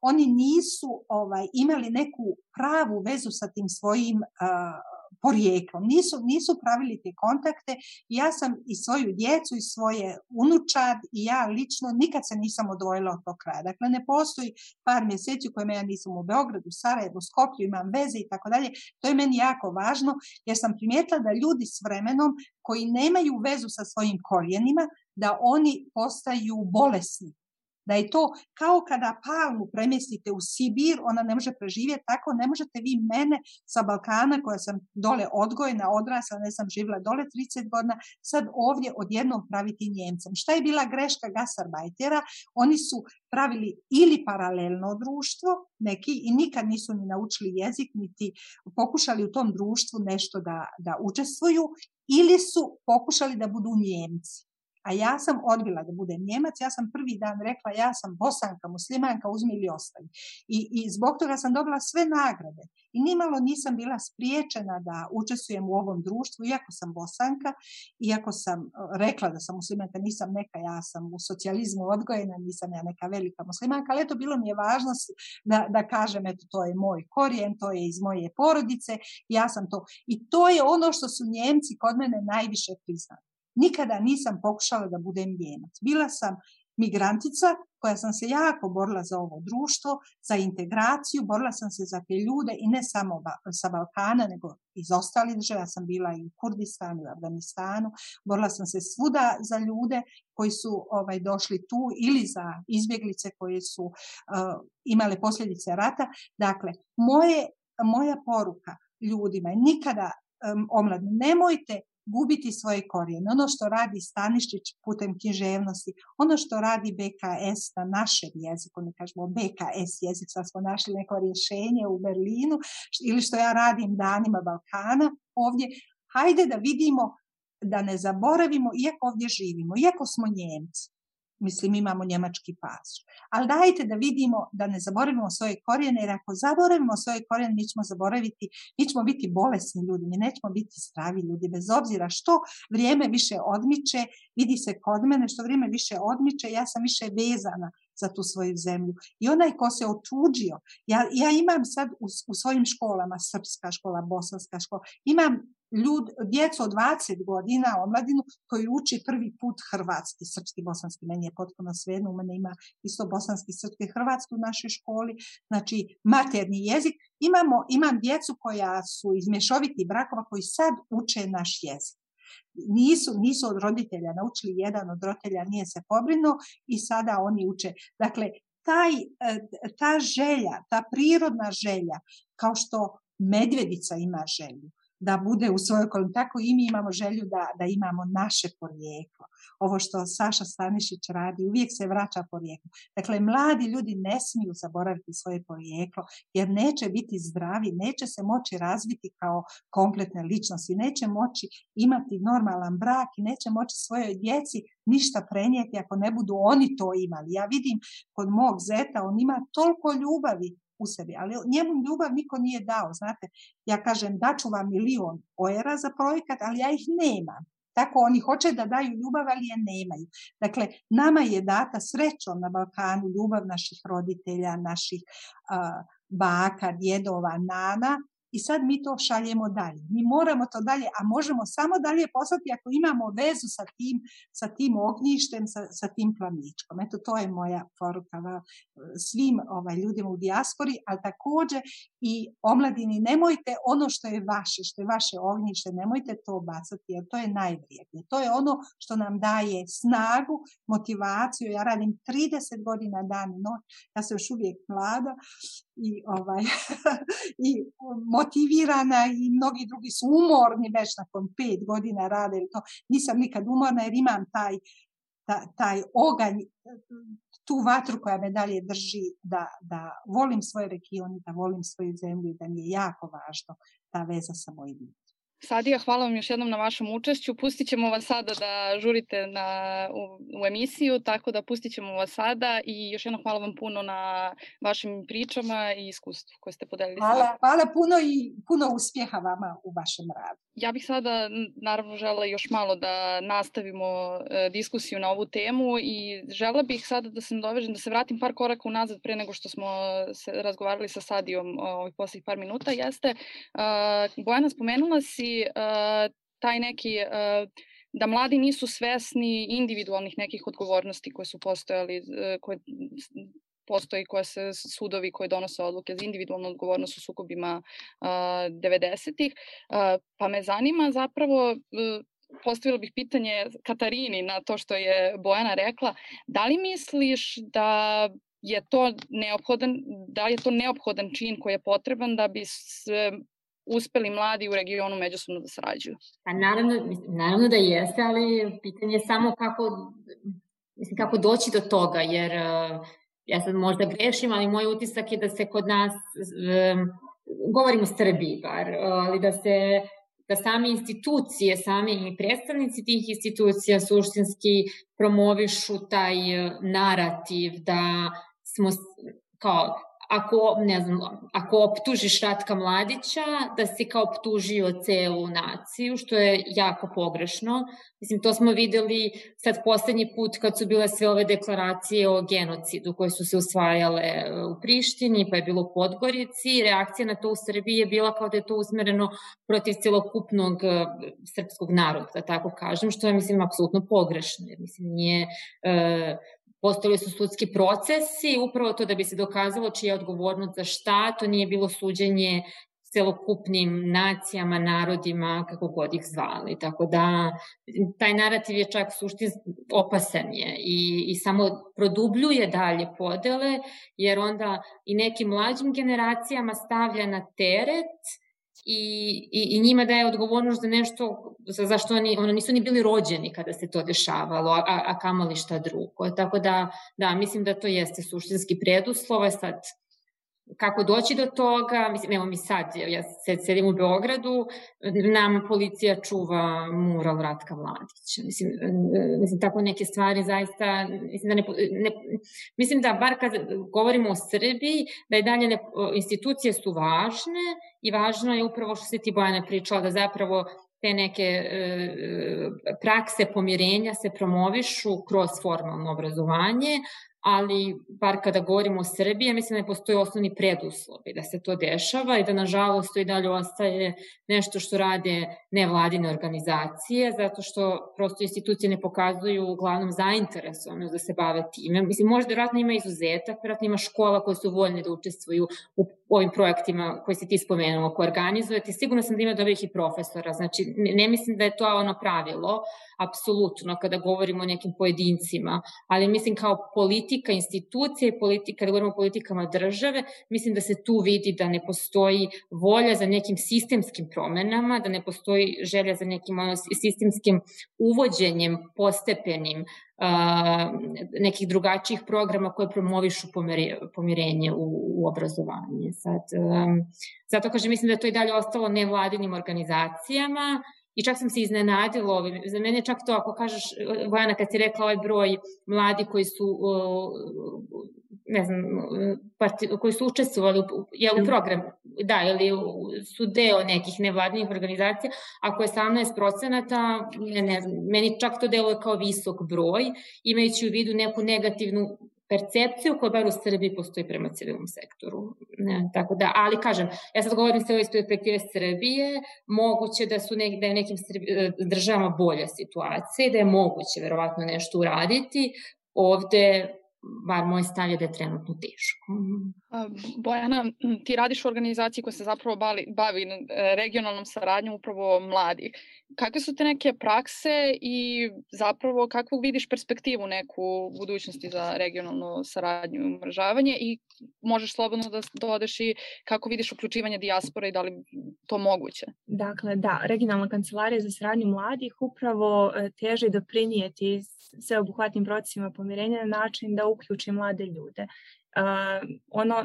oni nisu ovaj, imali neku pravu vezu sa tim svojim uh, porijeklom. Nisu, nisu pravili te kontakte. Ja sam i svoju djecu i svoje unučad i ja lično nikad se nisam odvojila od tog kraja. Dakle, ne postoji par mjeseci u kojima ja nisam u Beogradu, Sarajevu, Skoplju, imam veze i tako dalje. To je meni jako važno jer sam primijetila da ljudi s vremenom koji nemaju vezu sa svojim korijenima, da oni postaju bolesni da je to kao kada palmu premjestite u Sibir, ona ne može preživjeti, tako ne možete vi mene sa Balkana koja sam dole odgojena, odrasla, ne sam živjela dole 30 godina, sad ovdje odjednom praviti Njemcem. Šta je bila greška gasarbajtera? Oni su pravili ili paralelno društvo, neki i nikad nisu ni naučili jezik, niti pokušali u tom društvu nešto da, da učestvuju, ili su pokušali da budu Njemci. A ja sam odbila da budem Njemac, ja sam prvi dan rekla ja sam bosanka, muslimanka, uzmi ili ostavi. I, I zbog toga sam dobila sve nagrade. I nimalo nisam bila spriječena da učestvujem u ovom društvu, iako sam bosanka, iako sam e, rekla da sam muslimanka, nisam neka, ja sam u socijalizmu odgojena, nisam ja neka velika muslimanka, ali eto bilo mi je važno da, da kažem, eto to je moj korijen, to je iz moje porodice, ja sam to. I to je ono što su Njemci kod mene najviše priznali. Nikada nisam pokušala da budem Njemac. Bila sam migrantica koja sam se jako borila za ovo društvo, za integraciju, borila sam se za te ljude i ne samo sa Balkana, nego iz ostalih država. Ja sam bila i u Kurdistanu, i u Afganistanu. Borila sam se svuda za ljude koji su ovaj došli tu ili za izbjeglice koje su uh, imale posljedice rata. Dakle, moje, moja poruka ljudima je nikada um, omladni, nemojte gubiti svoje korijene. Ono što radi Stanišić putem književnosti, ono što radi BKS na našem jeziku, ne kažemo BKS jezik, sad smo našli neko rješenje u Berlinu, ili što ja radim danima Balkana ovdje, hajde da vidimo da ne zaboravimo, iako ovdje živimo, iako smo Njemci, mislim imamo njemački pasoš. Ali dajte da vidimo da ne zaboravimo svoje korijene, jer ako zaboravimo svoje korijene, mi ćemo zaboraviti, mi ćemo biti bolesni ljudi, mi nećemo biti zdravi ljudi, bez obzira što vrijeme više odmiče, vidi se kod mene, što vrijeme više odmiče, ja sam više vezana za tu svoju zemlju. I onaj ko se otuđio, ja, ja imam sad u, u svojim školama, srpska škola, bosanska škola, imam ljud, djecu od 20 godina, omladinu, koji uči prvi put hrvatski, srpski, bosanski, meni je potpuno svejedno, u mene ima isto bosanski, srpski, hrvatski u našoj školi, znači materni jezik. Imamo, imam djecu koja su iz mješovitih brakova koji sad uče naš jezik nisu, nisu od roditelja naučili, jedan od roditelja nije se pobrinuo i sada oni uče. Dakle, taj, ta želja, ta prirodna želja, kao što medvedica ima želju, da bude u svojoj okolini. Tako i mi imamo želju da, da imamo naše porijeklo. Ovo što Saša Stanišić radi, uvijek se vraća porijeklo. Dakle, mladi ljudi ne smiju zaboraviti svoje porijeklo, jer neće biti zdravi, neće se moći razviti kao kompletne ličnosti, neće moći imati normalan brak i neće moći svojoj djeci ništa prenijeti ako ne budu oni to imali. Ja vidim kod mog zeta, on ima toliko ljubavi u sebi. Ali njemu ljubav niko nije dao, znate. Ja kažem, daću vam milion ojera za projekat, ali ja ih nemam. Tako oni hoće da daju ljubav, ali je nemaju. Dakle, nama je data srećom na Balkanu ljubav naših roditelja, naših uh, baka, djedova, nana, i sad mi to šaljemo dalje. Mi moramo to dalje, a možemo samo dalje poslati ako imamo vezu sa tim, sa tim ognjištem, sa, sa tim planičkom. Eto, to je moja poruka svim ovaj, ljudima u dijaspori, ali također i omladini, nemojte ono što je vaše, što je vaše ognjište, nemojte to bacati, jer to je najvrijednije. To je ono što nam daje snagu, motivaciju. Ja radim 30 godina dan i noć, ja sam još uvijek mlada i, ovaj, [laughs] i motivirana i mnogi drugi su umorni već nakon pet godina rade. To. Nisam nikad umorna jer imam taj ta, taj oganj, tu vatru koja me dalje drži da, da volim svoj region, da volim svoju zemlju i da mi je jako važno ta veza sa mojim. Sadija, hvala vam još jednom na vašem učešću. Pustit ćemo vas sada da žurite na, u, u emisiju, tako da pustit ćemo vas sada i još jednom hvala vam puno na vašim pričama i iskustvu koje ste podelili. Hvala, hvala puno i puno uspjeha vama u vašem radu. Ja bih sada naravno žela još malo da nastavimo e, diskusiju na ovu temu i žela bih sada da se dovežem, da se vratim par koraka unazad pre nego što smo se razgovarali sa Sadijom ovih poslednjih par minuta, jeste, uh, Bojana spomenula si uh, taj neki uh, da mladi nisu svesni individualnih nekih odgovornosti koje su postojali, koje postoji koje se sudovi koji donose odluke za individualnu odgovornost u sukobima uh, 90-ih. Uh, pa me zanima zapravo uh, postavila bih pitanje Katarini na to što je Bojana rekla. Da li misliš da je to neophodan, da je to neophodan čin koji je potreban da bi se uspeli mladi u regionu međusobno da sarađuju? Pa naravno, naravno da jeste, ali pitanje je samo kako, mislim, kako doći do toga, jer uh, ja sad možda grešim, ali moj utisak je da se kod nas, um, govorimo Srbiji bar, ali da se da same institucije, sami predstavnici tih institucija suštinski promovišu taj narativ da smo kao ako, ne znam, ako optužiš Ratka Mladića, da si kao optužio celu naciju, što je jako pogrešno. Mislim, to smo videli sad poslednji put kad su bile sve ove deklaracije o genocidu koje su se usvajale e, u Prištini, pa je bilo u Podgorici. Reakcija na to u Srbiji je bila kao da je to usmereno protiv celokupnog e, srpskog naroda, da tako kažem, što je, mislim, apsolutno pogrešno. Jer, mislim, nije... Uh, Postojali su sudski procesi, upravo to da bi se dokazalo čija je odgovornost za šta, to nije bilo suđenje celokupnim nacijama, narodima, kako god ih zvali. Tako da taj narativ je čak suštinski opasan je i, i samo produbljuje dalje podele, jer onda i nekim mlađim generacijama stavlja na teret i, i, i njima daje odgovornost za nešto za, za što oni, ono, nisu ni bili rođeni kada se to dešavalo, a, a, kamali šta drugo. Tako da, da, mislim da to jeste suštinski preduslov, sad kako doći do toga, mislim, evo mi sad, ja sedim u Beogradu, nam policija čuva mural Ratka Mladića. Mislim, mislim, tako neke stvari zaista, mislim da ne, ne mislim da bar kad govorimo o Srbiji, da je dalje ne, institucije su važne i važno je upravo što se ti Bojana pričala, da zapravo te neke e, prakse pomirenja se promovišu kroz formalno obrazovanje, ali bar kada govorimo o Srbiji, ja mislim da ne postoje osnovni preduslovi da se to dešava i da nažalost to i dalje ostaje nešto što rade nevladine organizacije, zato što prosto institucije ne pokazuju uglavnom zainteresovanost da se bave time. Mislim, možda vjerojatno ima izuzetak, vjerojatno ima škola koje su voljne da učestvuju u ovim projektima koji si ti spomenula, koje organizujete. Sigurno sam da ima dobrih i profesora, znači ne, ne mislim da je to ono pravilo, apsolutno kada govorimo o nekim pojedincima, ali mislim kao politika institucije, politika, kada govorimo o politikama države, mislim da se tu vidi da ne postoji volja za nekim sistemskim promenama, da ne postoji želja za nekim ono, sistemskim uvođenjem postepenim nekih drugačijih programa koje promovišu pomirenje u, u obrazovanje. Sad, um, zato kažem, mislim da to i dalje ostalo nevladinim organizacijama, I čak sam se iznenadila ovim. Za mene čak to, ako kažeš, Vojana, kad si rekla ovaj broj mladi koji su, ne znam, parti, koji su učestvovali u, je, u program, da, ili su deo nekih nevladnih organizacija, ako je 18 procenata, ne, ne znam, meni čak to deluje kao visok broj, imajući u vidu neku negativnu percepciju koja bar u Srbiji postoji prema civilnom sektoru. Ne, tako da, ali kažem, ja sad govorim se o iz perspektive Srbije, moguće da su nek, da je nekim Srbi, e, državama bolja situacija i da je moguće verovatno nešto uraditi. Ovde bar moj stav je da je trenutno teško. Bojana, ti radiš u organizaciji koja se zapravo bavi, bavi e, regionalnom saradnjom upravo mladih. Kakve su te neke prakse i zapravo kakvu vidiš perspektivu neku budućnosti za regionalnu saradnju i umržavanje i možeš slobodno da dodeš i kako vidiš uključivanje dijaspora i da li to moguće? Dakle, da, regionalna kancelarija za saradnju mladih upravo e, teže doprinijeti sveobuhvatnim procesima pomirenja na način da uključi mlade ljude. Uh, ono,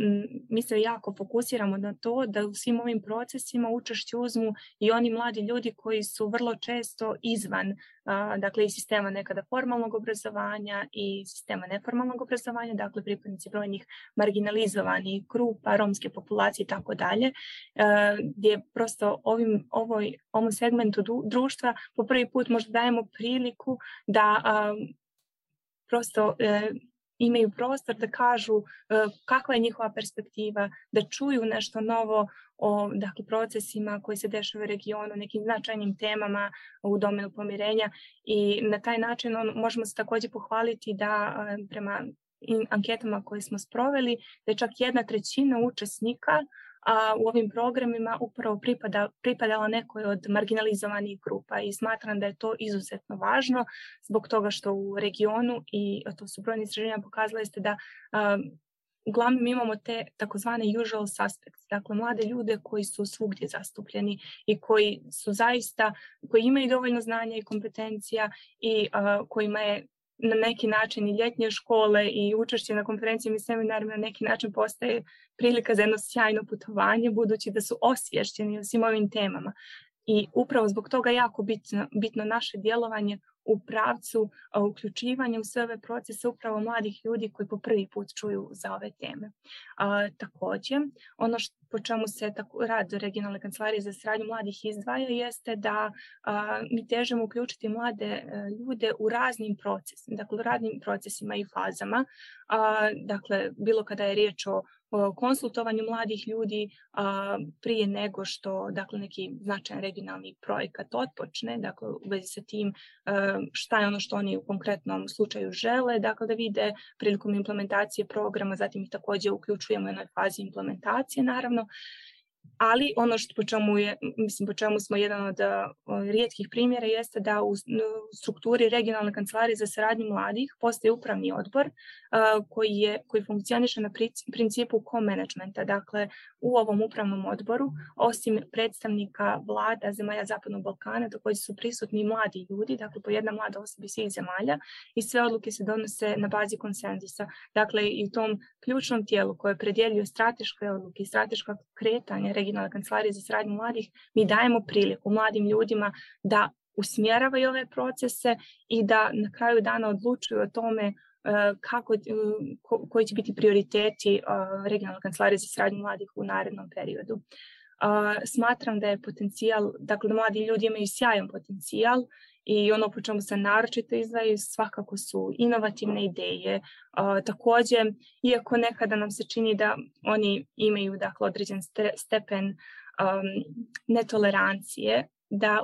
mi se jako fokusiramo na to da u svim ovim procesima učešće uzmu i oni mladi ljudi koji su vrlo često izvan uh, dakle i sistema nekada formalnog obrazovanja i sistema neformalnog obrazovanja, dakle pripadnici brojnih marginalizovanih grupa, romske populacije i tako dalje, gdje prosto ovim, ovoj, ovom segmentu društva po prvi put možda dajemo priliku da uh, prosto imaju prostor da kažu e, kakva je njihova perspektiva, da čuju nešto novo o dakle, procesima koji se dešavaju u regionu, nekim značajnim temama u domenu pomirenja i na taj način on, možemo se takođe pohvaliti da e, prema anketama koje smo sproveli, da je čak jedna trećina učesnika a u ovim programima upravo pripada, pripadala nekoj od marginalizovanih grupa i smatram da je to izuzetno važno zbog toga što u regionu i to su brojni istraživanja pokazali ste da a, uglavnom imamo te takozvane usual suspects, dakle mlade ljude koji su svugdje zastupljeni i koji su zaista, koji imaju dovoljno znanja i kompetencija i a, kojima je na neki način i ljetnje škole i učešće na konferencijama i seminarima na neki način postaje prilika za jedno sjajno putovanje budući da su osvješćeni o svim ovim temama. I upravo zbog toga jako bitno, bitno naše djelovanje u pravcu uključivanja u sve ove procese upravo mladih ljudi koji po prvi put čuju za ove teme. A, takođe, ono što, po čemu se tako, rad regionalne kancelarije za sradnju mladih izdvaja jeste da a, mi težemo uključiti mlade a, e, ljude u raznim procesima, dakle u radnim procesima i fazama. A, dakle, bilo kada je riječ o konsultovanju mladih ljudi a, prije nego što dakle neki značajan regionalni projekat otpočne, dakle u vezi sa tim a, šta je ono što oni u konkretnom slučaju žele, dakle da vide prilikom implementacije programa, zatim ih takođe uključujemo u jednoj fazi implementacije naravno недавно. Ali ono što po čemu je, mislim po čemu smo jedan od rijetkih primjera jeste da u, strukturi regionalne kancelarije za saradnju mladih postoji upravni odbor koji je koji funkcioniše na principu co-managementa. Dakle, u ovom upravnom odboru osim predstavnika vlada zemalja Zapadnog Balkana takođe su prisutni mladi ljudi, dakle po jedna mlada osoba svih zemalja i sve odluke se donose na bazi konsenzusa. Dakle, i u tom ključnom tijelu koje predjeljuje strateške odluke i strateška kretanja regionalne kancelarije za saradnju mladih, mi dajemo priliku mladim ljudima da usmjeravaju ove procese i da na kraju dana odlučuju o tome kako, koji će biti prioriteti regionalne kancelarije za saradnju mladih u narednom periodu. Smatram da je potencijal, dakle da mladi ljudi imaju sjajan potencijal i ono po čemu se naročito izdvaju svakako su inovativne ideje. takođe, iako nekada nam se čini da oni imaju dakle, određen stepen um, netolerancije, da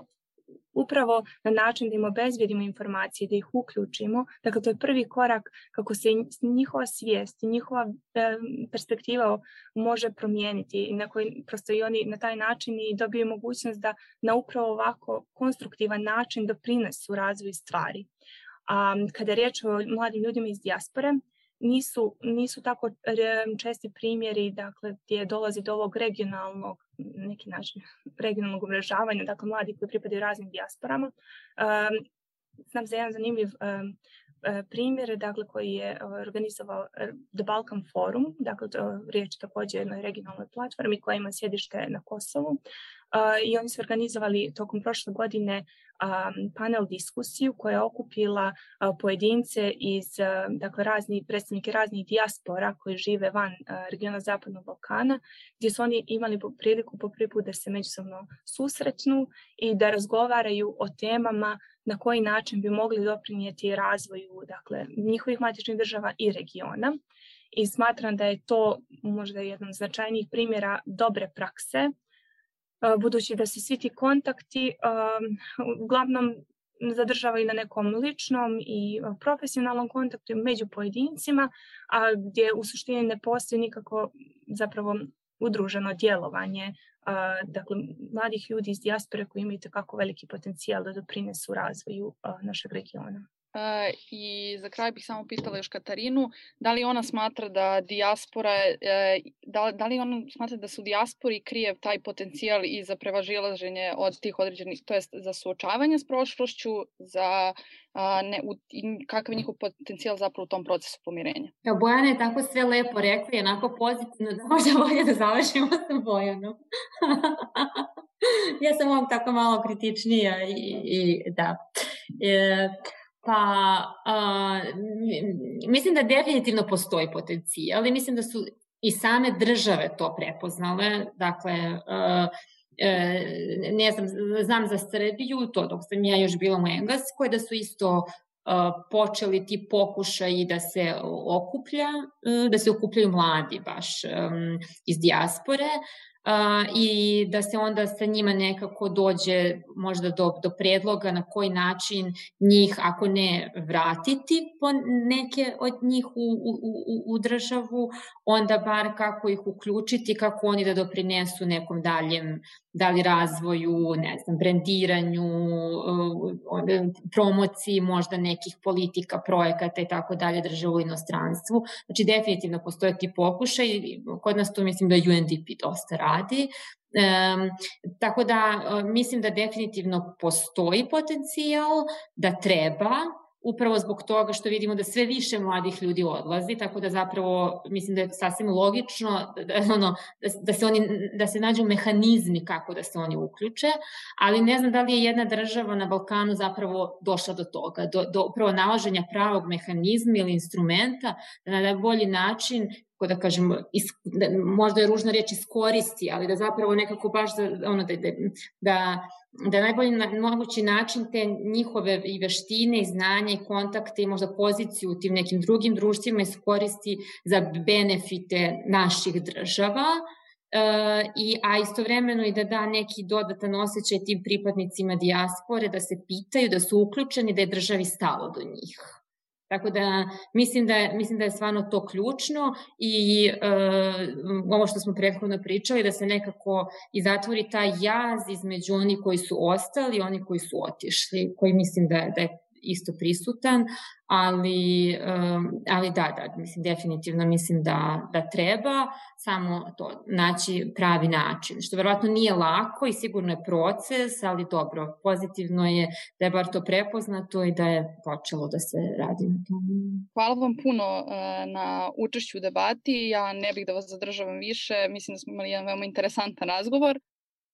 upravo na način da im obezbjedimo informacije, da ih uključimo. Dakle, to je prvi korak kako se njihova svijest i njihova e, perspektiva može promijeniti i na koji prosto i oni na taj način i dobiju mogućnost da na upravo ovako konstruktivan način doprinesu razvoju stvari. A kada je riječ o mladim ljudima iz dijaspore, nisu, nisu tako česti primjeri dakle, gdje dolazi do ovog regionalnog neki način regionalnog umrežavanja, dakle mladi koji pripadaju raznim dijasporama. Um, znam za jedan zanimljiv um, primjer dakle, koji je organizovao The Balkan Forum, dakle riječ također o jednoj regionalnoj platformi koja ima sjedište na Kosovu i oni su organizovali tokom prošle godine panel diskusiju koja je okupila pojedince iz dakle razni predstavnike raznih dijaspora koji žive van regiona Zapadnog Balkana gdje su oni imali priliku po prvi put da se međusobno susretnu i da razgovaraju o temama na koji način bi mogli doprinijeti razvoju dakle njihovih matičnih država i regiona. I smatram da je to možda jedan od značajnijih primjera dobre prakse budući da se svi ti kontakti uglavnom zadržava i na nekom ličnom i profesionalnom kontaktu među pojedincima, a gdje u suštini ne postoji nikako zapravo udruženo djelovanje dakle, mladih ljudi iz dijaspore koji imaju kako veliki potencijal da doprinesu razvoju našeg regiona. I za kraj bih samo pitala još Katarinu, da li ona smatra da dijaspora, e, da, da li ona smatra da su dijaspori krije taj potencijal i za prevažilaženje od tih određenih, to jest za suočavanje s prošlošću, za ne, u, kakav je njihov potencijal zapravo u tom procesu pomirenja. Ja, Bojana je tako sve lepo rekla i onako pozitivno da možda bolje da završimo sa Bojanom. [laughs] ja sam vam tako malo kritičnija i, i da. E, Pa, a, mislim da definitivno postoji potencijal i mislim da su i same države to prepoznale. Dakle, a, e, ne znam, znam za Srbiju, to dok sam ja još bila u Engleskoj, da su isto počeli ti pokušaji da se okuplja, e, da se okupljaju mladi baš iz dijaspore a, i da se onda sa njima nekako dođe možda do, do predloga na koji način njih, ako ne vratiti po neke od njih u, u, u, u državu, onda bar kako ih uključiti, kako oni da doprinesu nekom daljem da li razvoju, ne znam, brendiranju, promociji možda nekih politika, projekata i tako dalje državu u inostranstvu. Znači, definitivno postoje ti pokušaj, kod nas to mislim da UNDP dosta radi, Um, tako da mislim da definitivno postoji potencijal, da treba, upravo zbog toga što vidimo da sve više mladih ljudi odlazi, tako da zapravo mislim da je sasvim logično da, [laughs] ono, da, da, se oni, da se nađu mehanizmi kako da se oni uključe, ali ne znam da li je jedna država na Balkanu zapravo došla do toga, do, do upravo nalaženja pravog mehanizma ili instrumenta da na najbolji način kako da kažem, is, da, možda je ružna reč iskoristi, ali da zapravo nekako baš da, ono, da, da, da da najbolji na, mogući način te njihove i veštine i znanje i kontakte i možda poziciju u tim nekim drugim društvima iskoristi za benefite naših država, Uh, i, a istovremeno i da da neki dodatan osjećaj tim pripadnicima dijaspore da se pitaju, da su uključeni, da je državi stalo do njih. Tako da mislim da mislim da je stvarno to ključno i e, ovo što smo prethodno pričali da se nekako i zatvori taj jaz između oni koji su ostali i oni koji su otišli, koji mislim da, da je isto prisutan, ali, ali da, da, mislim, definitivno mislim da, da treba samo to, naći pravi način, što verovatno nije lako i sigurno je proces, ali dobro, pozitivno je da je bar to prepoznato i da je počelo da se radi na tom. Hvala vam puno uh, na učešću u debati, ja ne bih da vas zadržavam više, mislim da smo imali jedan veoma interesantan razgovor.